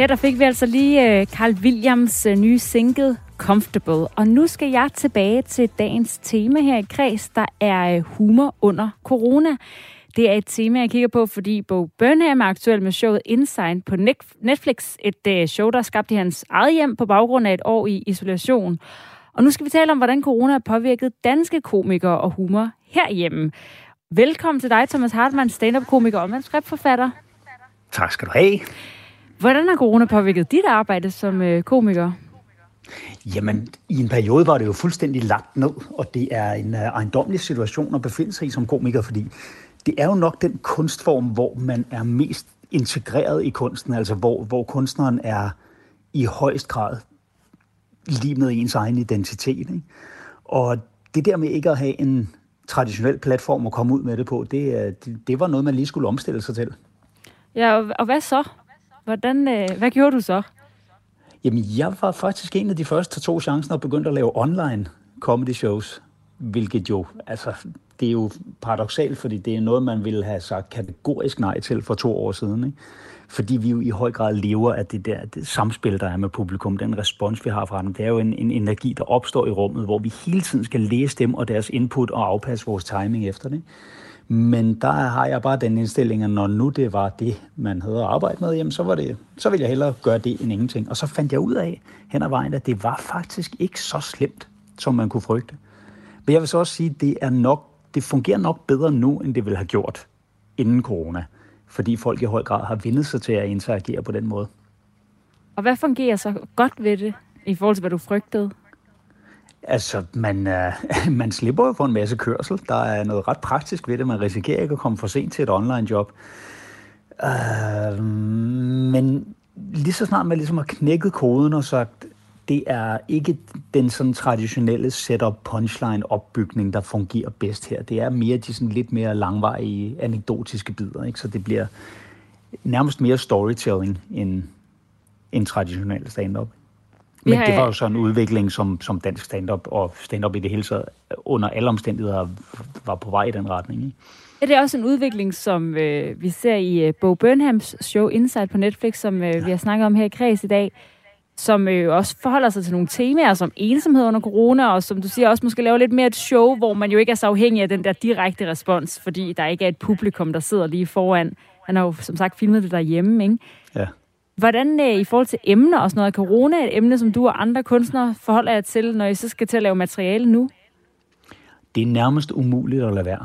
Ja, der fik vi altså lige øh, Carl Williams øh, nye single Comfortable. Og nu skal jeg tilbage til dagens tema her i Kreds, der er øh, humor under corona. Det er et tema, jeg kigger på, fordi Bo Burnham er aktuel med showet Inside på Netflix. Et show, der skabte i hans eget hjem på baggrund af et år i isolation. Og nu skal vi tale om, hvordan corona har påvirket danske komikere og humor herhjemme. Velkommen til dig, Thomas Hartmann, stand-up-komiker og manuskriptforfatter. Tak skal du have. Hvordan har corona påvirket dit arbejde som øh, komiker? Jamen, i en periode var det jo fuldstændig lagt ned, og det er en uh, ejendomlig situation at befinde sig i som komiker, fordi det er jo nok den kunstform, hvor man er mest integreret i kunsten, altså hvor, hvor kunstneren er i højst grad lige med ens egen identitet. Ikke? Og det der med ikke at have en traditionel platform at komme ud med det på, det, øh, det, det var noget, man lige skulle omstille sig til. Ja, og hvad så? Hvordan, øh, hvad gjorde du så? Jamen, jeg var faktisk en af de første, der tog chancen og begyndte at lave online comedy shows, hvilket jo, altså, det er jo paradoxalt, fordi det er noget, man ville have sagt kategorisk nej til for to år siden, ikke? fordi vi jo i høj grad lever af det der det samspil, der er med publikum, den respons, vi har fra dem. Det er jo en, en energi, der opstår i rummet, hvor vi hele tiden skal læse dem og deres input og afpasse vores timing efter det. Men der har jeg bare den indstilling, at når nu det var det, man havde at arbejde med, jamen så, var det, så ville jeg hellere gøre det end ingenting. Og så fandt jeg ud af hen ad vejen, at det var faktisk ikke så slemt, som man kunne frygte. Men jeg vil så også sige, at det, er nok, det fungerer nok bedre nu, end det ville have gjort inden corona. Fordi folk i høj grad har vindet sig til at interagere på den måde. Og hvad fungerer så godt ved det, i forhold til, hvad du frygtede? Altså, man, øh, man slipper jo for en masse kørsel. Der er noget ret praktisk ved det. Man risikerer ikke at komme for sent til et online job. Øh, men lige så snart man ligesom har knækket koden og sagt, det er ikke den sådan traditionelle setup punchline opbygning, der fungerer bedst her. Det er mere de sådan lidt mere langvarige anekdotiske bidder, ikke? Så det bliver nærmest mere storytelling end, end traditionel stand-up. Men det var jo så en udvikling, som, som dansk stand-up og stand-up i det hele taget under alle omstændigheder var på vej i den retning. Ikke? Er det også en udvikling, som øh, vi ser i øh, Bo Burnhams show Inside på Netflix, som øh, ja. vi har snakket om her i Kreds i dag, som øh, også forholder sig til nogle temaer som ensomhed under corona, og som du siger, også måske laver lidt mere et show, hvor man jo ikke er så afhængig af den der direkte respons, fordi der ikke er et publikum, der sidder lige foran. Han har jo som sagt filmet det derhjemme, ikke? Ja. Hvordan øh, i forhold til emner og sådan noget, er corona et emne, som du og andre kunstnere forholder jer til, når I så skal til at lave materiale nu? Det er nærmest umuligt at lade være.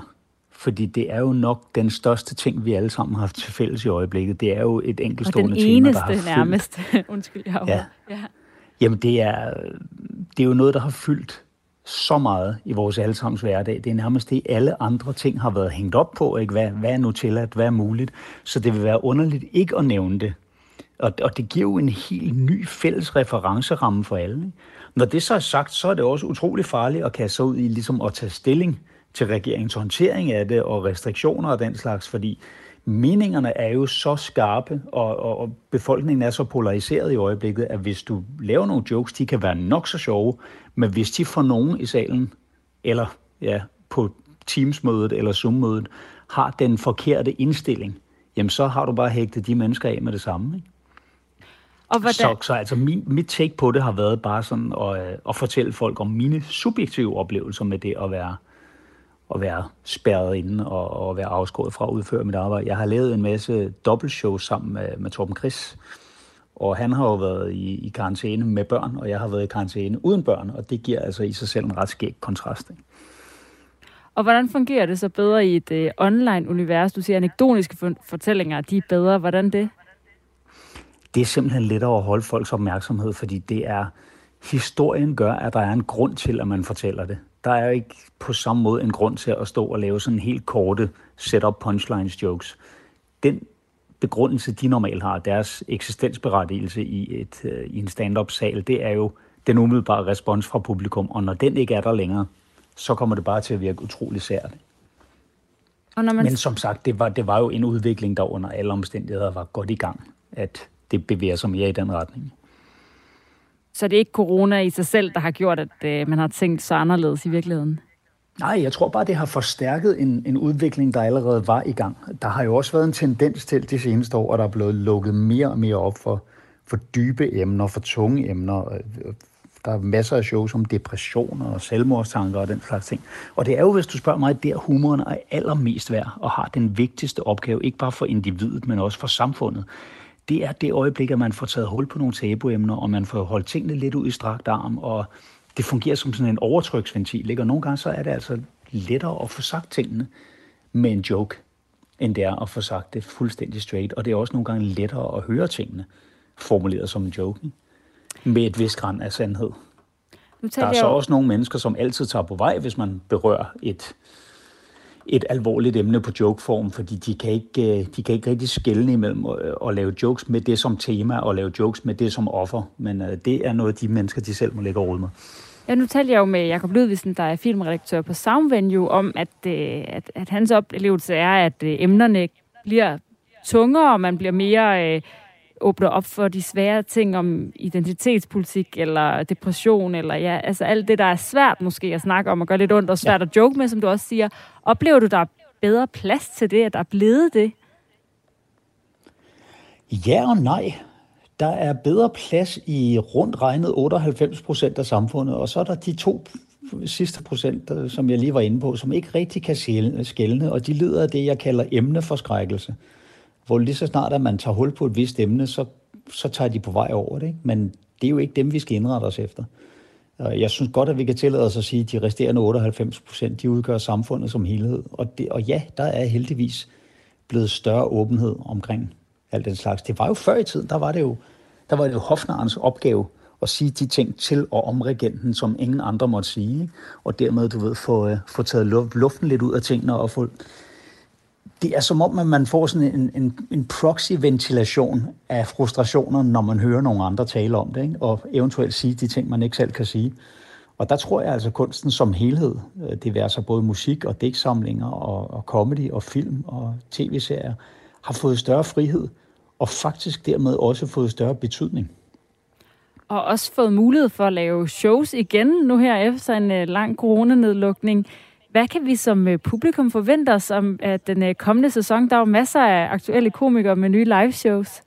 Fordi det er jo nok den største ting, vi alle sammen har haft til fælles i øjeblikket. Det er jo et enkeltstående tema, der har fyldt. nærmest. Undskyld, jeg ja. ja. Jamen, det er, det er jo noget, der har fyldt så meget i vores allesammens hverdag. Det er nærmest det, alle andre ting har været hængt op på. Ikke? Hvad, hvad er nu tilladt? Hvad er muligt? Så det vil være underligt ikke at nævne det. Og, og det giver jo en helt ny fælles referenceramme for alle. Ikke? Når det så er sagt, så er det også utrolig farligt at kaste sig ud i ligesom at tage stilling til regeringens håndtering af det og restriktioner og den slags, fordi meningerne er jo så skarpe, og, og, og befolkningen er så polariseret i øjeblikket, at hvis du laver nogle jokes, de kan være nok så sjove, men hvis de får nogen i salen, eller ja, på Teams-mødet eller Zoom-mødet, har den forkerte indstilling, jamen så har du bare hægtet de mennesker af med det samme. Ikke? Og hvordan... Så, så altså min, mit take på det har været bare sådan at, øh, at fortælle folk om mine subjektive oplevelser med det at være at være spærret inde og, og være afskåret fra at udføre mit arbejde. Jeg har lavet en masse dobbeltshows sammen med, med Torben Chris, og han har jo været i, i karantæne med børn, og jeg har været i karantæne uden børn, og det giver altså i sig selv en ret skæg kontrast. Ikke? Og hvordan fungerer det så bedre i et uh, online-univers? Du siger, anekdotiske fortællinger, de er bedre. Hvordan det? Det er simpelthen lettere at holde folks opmærksomhed, fordi det er, historien gør, at der er en grund til, at man fortæller det der er ikke på samme måde en grund til at stå og lave sådan helt korte setup punchlines jokes. Den begrundelse, de normalt har, deres eksistensberettigelse i, et, uh, i en stand-up sal, det er jo den umiddelbare respons fra publikum, og når den ikke er der længere, så kommer det bare til at virke utrolig sært. Og når man... Men som sagt, det var, det var jo en udvikling, der under alle omstændigheder var godt i gang, at det bevæger sig mere i den retning. Så det er ikke corona i sig selv, der har gjort, at øh, man har tænkt så anderledes i virkeligheden? Nej, jeg tror bare, det har forstærket en, en udvikling, der allerede var i gang. Der har jo også været en tendens til de seneste år, at der er blevet lukket mere og mere op for, for dybe emner, for tunge emner. Der er masser af shows om depressioner og selvmordstanker og den slags ting. Og det er jo, hvis du spørger mig, der humoren er allermest værd og har den vigtigste opgave, ikke bare for individet, men også for samfundet det er det øjeblik, at man får taget hul på nogle tabuemner, og man får holdt tingene lidt ud i strakt arm, og det fungerer som sådan en overtryksventil. Ikke? Og nogle gange så er det altså lettere at få sagt tingene med en joke, end det er at få sagt det fuldstændig straight. Og det er også nogle gange lettere at høre tingene formuleret som en joke, ikke? med et vis græn af sandhed. Nu der er så også nogle mennesker, som altid tager på vej, hvis man berører et, et alvorligt emne på jokeform, fordi de kan ikke, øh, de kan ikke rigtig skælne imellem øh, at, lave jokes med det som tema og lave jokes med det som offer. Men uh, det er noget, de mennesker, de selv må lægge råd med. Ja, nu talte jeg jo med Jakob Ludvigsen, der er filmredaktør på Soundvenue, om, at, at, at hans oplevelse er, at emnerne bliver tungere, og man bliver mere... Øh, åbner op for de svære ting om identitetspolitik eller depression, eller ja, altså alt det, der er svært måske at snakke om og gøre lidt ondt og svært ja. at joke med, som du også siger. Oplever du, der er bedre plads til det, at der er blevet det? Ja og nej. Der er bedre plads i rundt regnet 98 procent af samfundet, og så er der de to sidste procent, som jeg lige var inde på, som ikke rigtig kan skælne, og de lider af det, jeg kalder emneforskrækkelse. Hvor lige så snart, at man tager hul på et vist emne, så, så tager de på vej over det. Ikke? Men det er jo ikke dem, vi skal indrette os efter. Jeg synes godt, at vi kan tillade os at sige, at de resterende 98 procent, de udgør samfundet som helhed. Og, det, og ja, der er heldigvis blevet større åbenhed omkring alt den slags. Det var jo før i tiden, der var det jo, der var det jo hofnarens opgave at sige de ting til og om regenten, som ingen andre måtte sige. Og dermed, du ved, få, øh, få taget luften lidt ud af tingene og få... Det er som om, at man får sådan en, en, en proxy-ventilation af frustrationer, når man hører nogle andre tale om det, ikke? og eventuelt sige de ting, man ikke selv kan sige. Og der tror jeg altså, kunsten som helhed, øh, det vil altså både musik og dæksamlinger og, og comedy og film og tv-serier, har fået større frihed og faktisk dermed også fået større betydning. Og også fået mulighed for at lave shows igen nu her efter en øh, lang coronanedlukning. Hvad kan vi som øh, publikum forvente os om at den øh, kommende sæson? Der er jo masser af aktuelle komikere med nye live shows.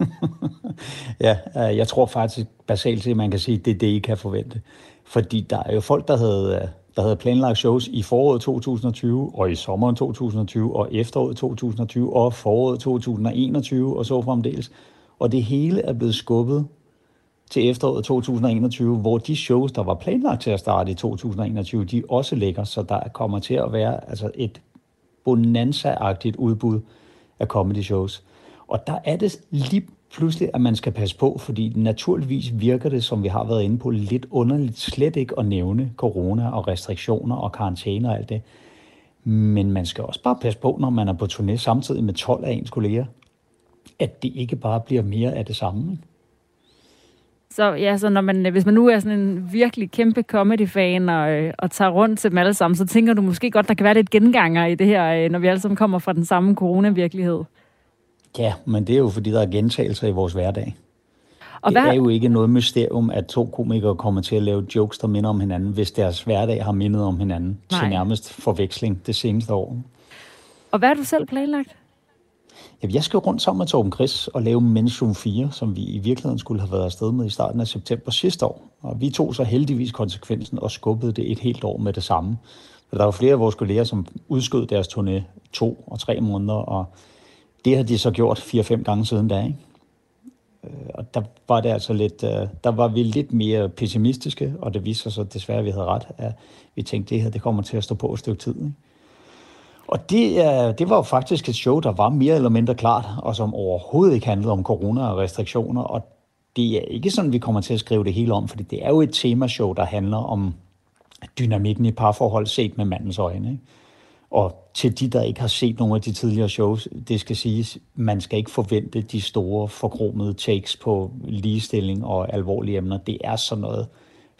ja, øh, jeg tror faktisk basalt set, man kan sige, at det er det, I kan forvente. Fordi der er jo folk, der havde, der havde planlagt shows i foråret 2020, og i sommeren 2020, og efteråret 2020, og foråret 2021, og så fremdeles. Og det hele er blevet skubbet til efteråret 2021, hvor de shows, der var planlagt til at starte i 2021, de også ligger, så der kommer til at være altså et bonanza-agtigt udbud af comedy shows. Og der er det lige pludselig, at man skal passe på, fordi naturligvis virker det, som vi har været inde på, lidt underligt slet ikke at nævne corona og restriktioner og karantæne og alt det. Men man skal også bare passe på, når man er på turné samtidig med 12 af ens kolleger, at det ikke bare bliver mere af det samme. Ikke? Så ja, så når man, hvis man nu er sådan en virkelig kæmpe comedy-fan og, øh, og tager rundt til dem alle sammen, så tænker du måske godt, der kan være lidt genganger i det her, øh, når vi alle sammen kommer fra den samme coronavirkelighed. Ja, men det er jo fordi, der er gentagelser i vores hverdag. Og det hvad... er jo ikke noget mysterium, at to komikere kommer til at lave jokes, der minder om hinanden, hvis deres hverdag har mindet om hinanden Nej. til nærmest forveksling det seneste år. Og hvad har du selv planlagt? Jamen, jeg skal rundt sammen med Torben Chris og lave Mention 4, som vi i virkeligheden skulle have været afsted med i starten af september sidste år. Og vi tog så heldigvis konsekvensen og skubbede det et helt år med det samme. For der var flere af vores kolleger, som udskød deres turné to og tre måneder, og det har de så gjort fire-fem gange siden da. Ikke? Øh, og der var det altså lidt, øh, der var vi lidt mere pessimistiske, og det viste sig så desværre, at vi havde ret. At vi tænkte, at det her det kommer til at stå på et stykke tid. Ikke? Og det, det var jo faktisk et show, der var mere eller mindre klart, og som overhovedet ikke handlede om corona og restriktioner. Og det er ikke sådan, vi kommer til at skrive det hele om, fordi det er jo et temashow, der handler om dynamikken i parforhold set med mandens øjne. Ikke? Og til de, der ikke har set nogle af de tidligere shows, det skal siges, man skal ikke forvente de store forkromede takes på ligestilling og alvorlige emner. Det er sådan noget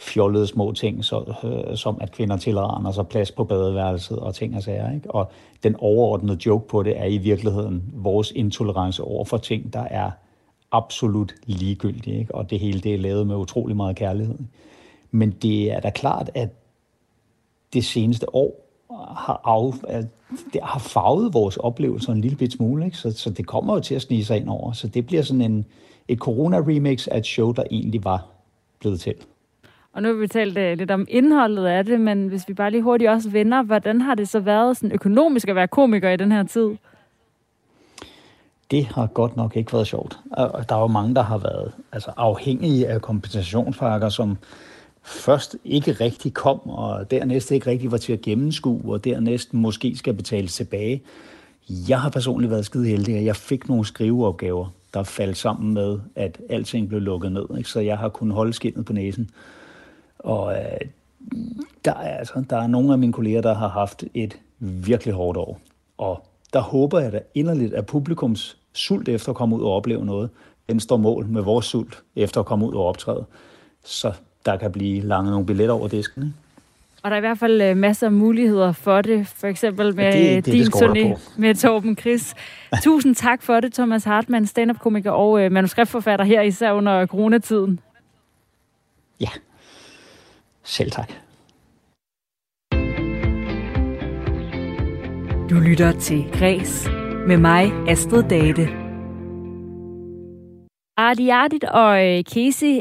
fjollede små ting, så, øh, som at kvinder tilraner sig plads på badeværelset og ting og sager. Ikke? Og den overordnede joke på det er i virkeligheden vores intolerance over for ting, der er absolut ligegyldige. Ikke? Og det hele det er lavet med utrolig meget kærlighed. Men det er da klart, at det seneste år har, af, det har farvet vores oplevelser en lille bit smule, ikke? Så, så det kommer jo til at snige sig ind over. Så det bliver sådan en, et corona-remix af et show, der egentlig var blevet til. Og nu har vi talt uh, lidt om indholdet af det, men hvis vi bare lige hurtigt også vender, hvordan har det så været sådan økonomisk at være komiker i den her tid? Det har godt nok ikke været sjovt. Og der er jo mange, der har været altså, afhængige af kompensationspakker, som først ikke rigtig kom, og dernæst ikke rigtig var til at gennemskue, og dernæst måske skal betales tilbage. Jeg har personligt været skide heldig, at jeg fik nogle skriveopgaver, der faldt sammen med, at alting blev lukket ned. Ikke? Så jeg har kunnet holde skinnet på næsen. Og øh, der, er, altså, der er nogle af mine kolleger, der har haft et virkelig hårdt år. Og der håber jeg da inderligt, at publikums sult efter at komme ud og opleve noget, den står mål med vores sult efter at komme ud og optræde. Så der kan blive langet nogle billetter over disken. Ikke? Og der er i hvert fald øh, masser af muligheder for det, for eksempel med Ja, det- det det din turné på. med Torben Chris. Tusind tak for det, Thomas Hartmann, stand-up-komiker og øh, manuskriptforfatter her, især under coronatiden. Ja, selv tak. Du lytter til Græs med mig, Astrid Date. Arti Artit og øh, Casey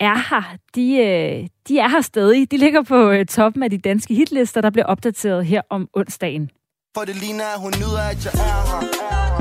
er her. De, øh, de er her stadig. De ligger på øh, toppen af de danske hitlister, der bliver opdateret her om onsdagen. For det ligner, at hun nyder, at jeg er her.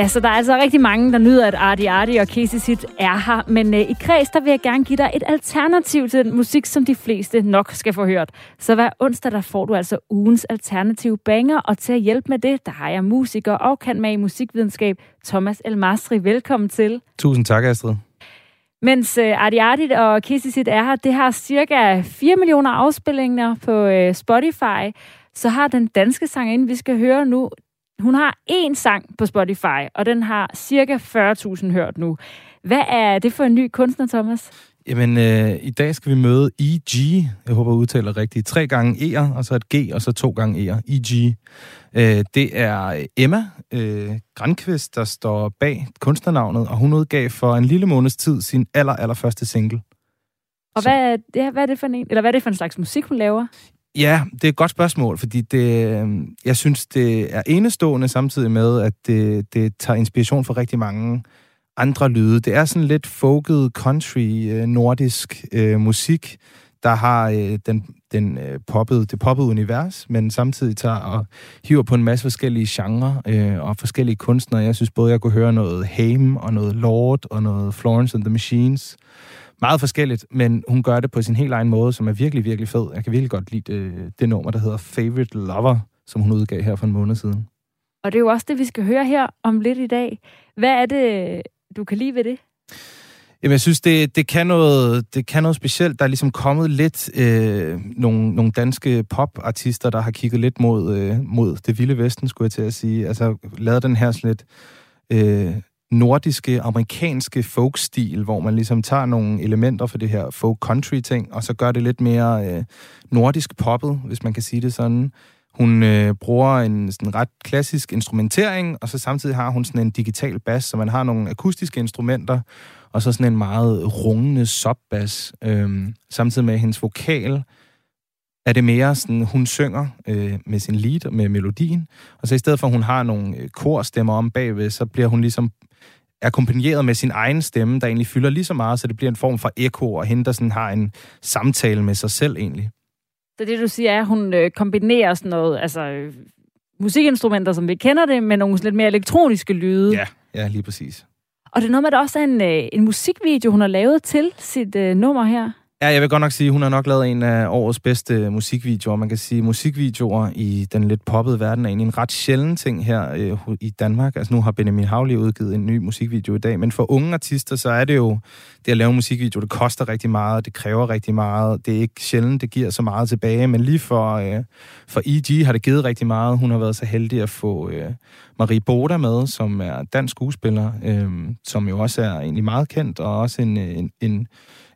Ja, så der er altså rigtig mange, der nyder, at Arti Arti og Casey Sit er her. Men øh, i kreds, der vil jeg gerne give dig et alternativ til den musik, som de fleste nok skal få hørt. Så hver onsdag, der får du altså ugens alternative banger. Og til at hjælpe med det, der har jeg musiker og kan med i musikvidenskab, Thomas Elmastri. Velkommen til. Tusind tak, Astrid. Mens øh, Arti Arti og Casey Sit er her, det har cirka 4 millioner afspillinger på øh, Spotify. Så har den danske sangerinde, vi skal høre nu, hun har én sang på Spotify, og den har cirka 40.000 hørt nu. Hvad er det for en ny kunstner, Thomas? Jamen, øh, i dag skal vi møde EG. Jeg håber, jeg udtaler rigtigt. Tre gange E'er, og så et G, og så to gange E'er. EG. Øh, det er Emma øh, Grankvist, der står bag kunstnernavnet, og hun udgav for en lille måneds tid sin aller, aller første single. Og hvad er, ja, hvad er det for en, eller hvad er det for en slags musik, hun laver? Ja, det er et godt spørgsmål, fordi det, øhm, jeg synes, det er enestående samtidig med, at det, det tager inspiration fra rigtig mange andre lyde. Det er sådan lidt folket country, øh, nordisk øh, musik, der har øh, den, den øh, poppede, det poppede univers, men samtidig tager og hiver på en masse forskellige genrer øh, og forskellige kunstnere. Jeg synes både, jeg kunne høre noget Haim og noget Lord og noget Florence and the Machines. Meget forskelligt, men hun gør det på sin helt egen måde, som er virkelig, virkelig fed. Jeg kan virkelig godt lide det, det nummer, der hedder Favorite Lover, som hun udgav her for en måned siden. Og det er jo også det, vi skal høre her om lidt i dag. Hvad er det, du kan lide ved det? Jamen, jeg synes, det, det, kan noget, det kan noget specielt. Der er ligesom kommet lidt øh, nogle, nogle danske popartister, der har kigget lidt mod, øh, mod det vilde vesten, skulle jeg til at sige. Altså, lavet den her sådan lidt øh, nordiske, amerikanske folkstil, hvor man ligesom tager nogle elementer fra det her folk-country-ting, og så gør det lidt mere øh, nordisk poppet, hvis man kan sige det sådan. Hun øh, bruger en sådan ret klassisk instrumentering, og så samtidig har hun sådan en digital bas, så man har nogle akustiske instrumenter, og så sådan en meget rungende subbass. Øh, samtidig med hendes vokal er det mere sådan, hun synger øh, med sin lead, med melodien, og så i stedet for, at hun har nogle øh, korstemmer om bagved, så bliver hun ligesom akkompagneret med sin egen stemme, der egentlig fylder lige så meget, så det bliver en form for ekko, og hende, der sådan har en samtale med sig selv egentlig. Så det, du siger, er, at hun øh, kombinerer sådan noget, altså øh, musikinstrumenter, som vi kender det, med nogle lidt mere elektroniske lyde. Ja, ja, lige præcis. Og det er noget med, at der også er en, øh, en musikvideo, hun har lavet til sit øh, nummer her. Ja, jeg vil godt nok sige, at hun har nok lavet en af årets bedste musikvideoer. Man kan sige, musikvideoer i den lidt poppede verden er egentlig en ret sjælden ting her øh, i Danmark. Altså nu har Benjamin Havli udgivet en ny musikvideo i dag, men for unge artister, så er det jo, det at lave musikvideo, det koster rigtig meget, det kræver rigtig meget. Det er ikke sjældent, det giver så meget tilbage, men lige for, øh, for EG har det givet rigtig meget. Hun har været så heldig at få øh, Marie Boda med, som er dansk skuespiller, øh, som jo også er egentlig meget kendt, og også en, øh, en, en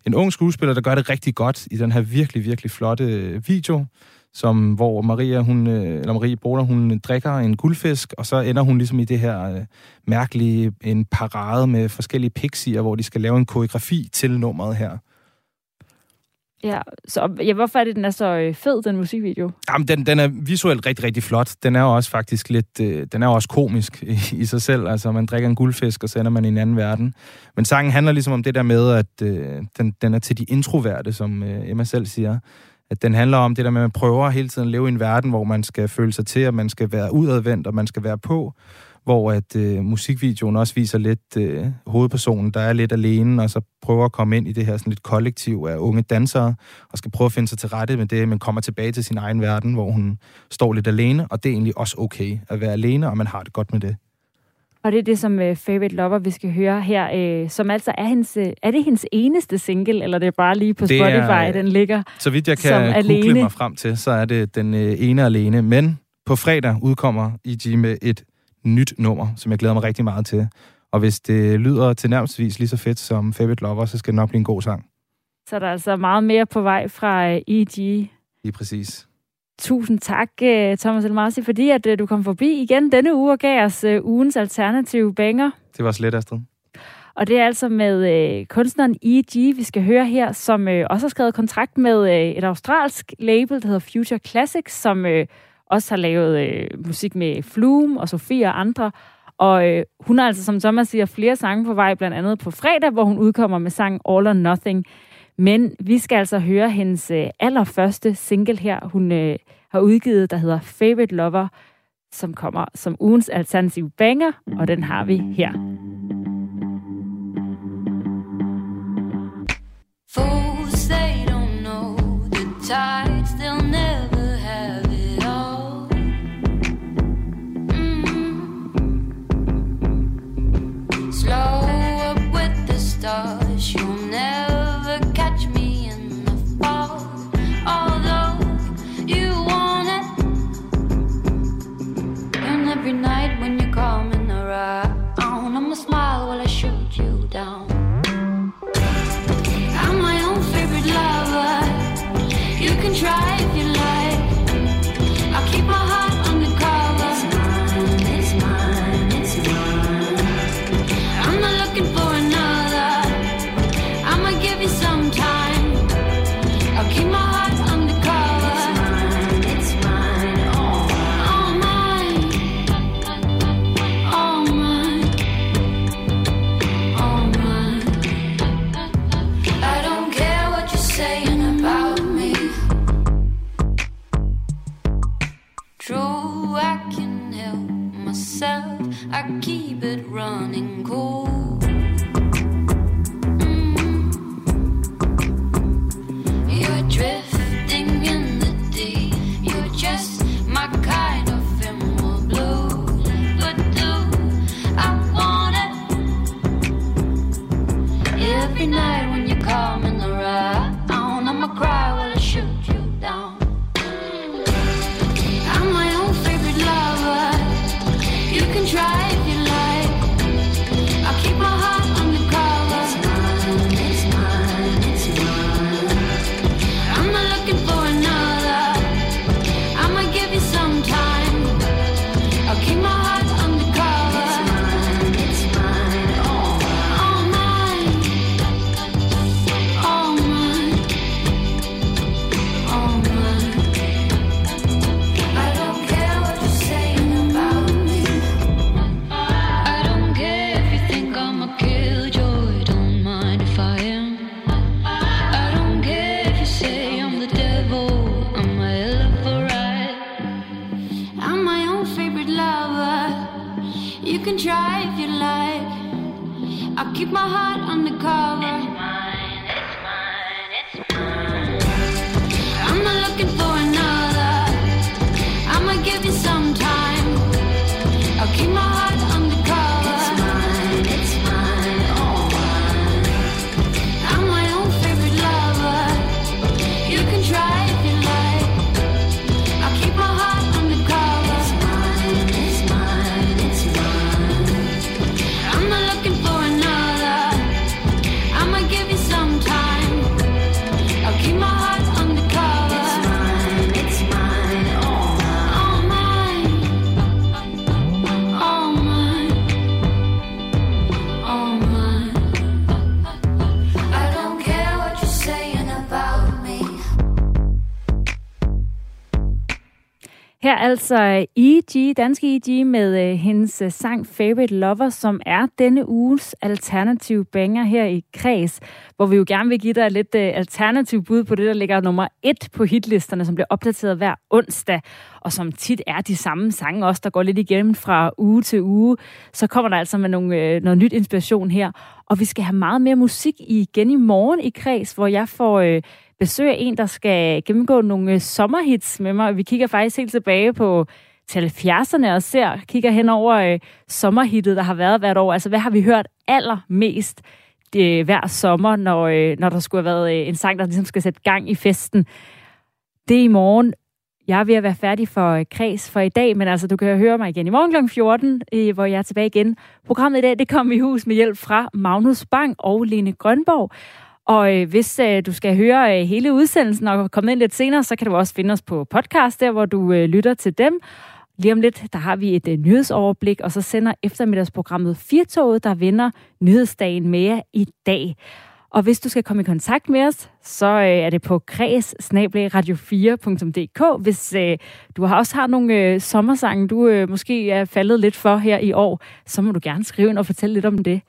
en ung skuespiller, der gør det rigtig godt i den her virkelig, virkelig flotte øh, video, som, hvor Maria, hun, øh, eller Marie Boder, hun drikker en guldfisk, og så ender hun ligesom i det her øh, mærkelige, en parade med forskellige pixier, hvor de skal lave en koreografi til nummeret her. Ja, så ja, hvorfor er det, den er så øh, fed, den musikvideo? Jamen, den, den er visuelt rigtig, rigtig flot. Den er jo også faktisk lidt, øh, den er også komisk i, i sig selv. Altså, man drikker en guldfisk, og så ender man i en anden verden. Men sangen handler ligesom om det der med, at øh, den, den er til de introverte, som øh, Emma selv siger. At den handler om det der med, at man prøver hele tiden at leve i en verden, hvor man skal føle sig til, at man skal være udadvendt, og man skal være på hvor at øh, musikvideoen også viser lidt øh, hovedpersonen, der er lidt alene, og så prøver at komme ind i det her sådan lidt kollektiv af unge dansere, og skal prøve at finde sig til rette med det, men kommer tilbage til sin egen verden, hvor hun står lidt alene, og det er egentlig også okay at være alene, og man har det godt med det. Og det er det, som uh, Favorite Lover, vi skal høre her, uh, som altså er hendes, uh, er det hendes eneste single, eller det er bare lige på Det Spotify, er, den ligger? Så vidt jeg kan google alene. mig frem til, så er det den øh, ene alene, men på fredag udkommer EG med et nyt nummer, som jeg glæder mig rigtig meget til. Og hvis det lyder tilnærmelsesvis lige så fedt som Favorite Lover, så skal det nok blive en god sang. Så er der altså meget mere på vej fra øh, EG. Lige præcis. Tusind tak, øh, Thomas Elmarsi, fordi at øh, du kom forbi igen denne uge og gav os ugens alternative banger. Det var slet Astrid. Og det er altså med øh, kunstneren E.G., vi skal høre her, som øh, også har skrevet kontrakt med øh, et australsk label, der hedder Future Classics, som øh, også har lavet øh, musik med Flume og Sofie og andre. Og øh, hun har altså, som Thomas siger, flere sange på vej, blandt andet på fredag, hvor hun udkommer med sangen All or Nothing. Men vi skal altså høre hendes øh, allerførste single her, hun øh, har udgivet, der hedder Favorite Lover, som kommer som ugens alternative banger, og den har vi her. Fools, they don't know the time. running. Her altså øh, E.G., danske E.G. med øh, hendes øh, sang Favorite Lover, som er denne uges alternative banger her i Kreds, hvor vi jo gerne vil give dig lidt øh, alternativ bud på det, der ligger nummer et på hitlisterne, som bliver opdateret hver onsdag, og som tit er de samme sange også, der går lidt igennem fra uge til uge. Så kommer der altså med nogle, øh, noget nyt inspiration her, og vi skal have meget mere musik igen i morgen i Kreds, hvor jeg får... Øh, besøg af en, der skal gennemgå nogle øh, sommerhits med mig. Vi kigger faktisk helt tilbage på til 70'erne og ser, kigger hen over øh, sommerhittet, der har været hvert år. Altså, hvad har vi hørt allermest øh, hver sommer, når, øh, når der skulle have været øh, en sang, der ligesom skal sætte gang i festen? Det er i morgen. Jeg er ved at være færdig for øh, kreds for i dag, men altså, du kan høre mig igen i morgen kl. 14, øh, hvor jeg er tilbage igen. Programmet i dag, det kom i hus med hjælp fra Magnus Bang og Lene Grønborg. Og øh, hvis øh, du skal høre øh, hele udsendelsen og komme ind lidt senere, så kan du også finde os på podcast, der hvor du øh, lytter til dem. Lige om lidt, der har vi et øh, nyhedsoverblik, og så sender eftermiddagsprogrammet Firtoget, der vinder nyhedsdagen med jer i dag. Og hvis du skal komme i kontakt med os, så øh, er det på kreds radio4.dk. Hvis øh, du har også har nogle øh, sommersange, du øh, måske er faldet lidt for her i år, så må du gerne skrive ind og fortælle lidt om det.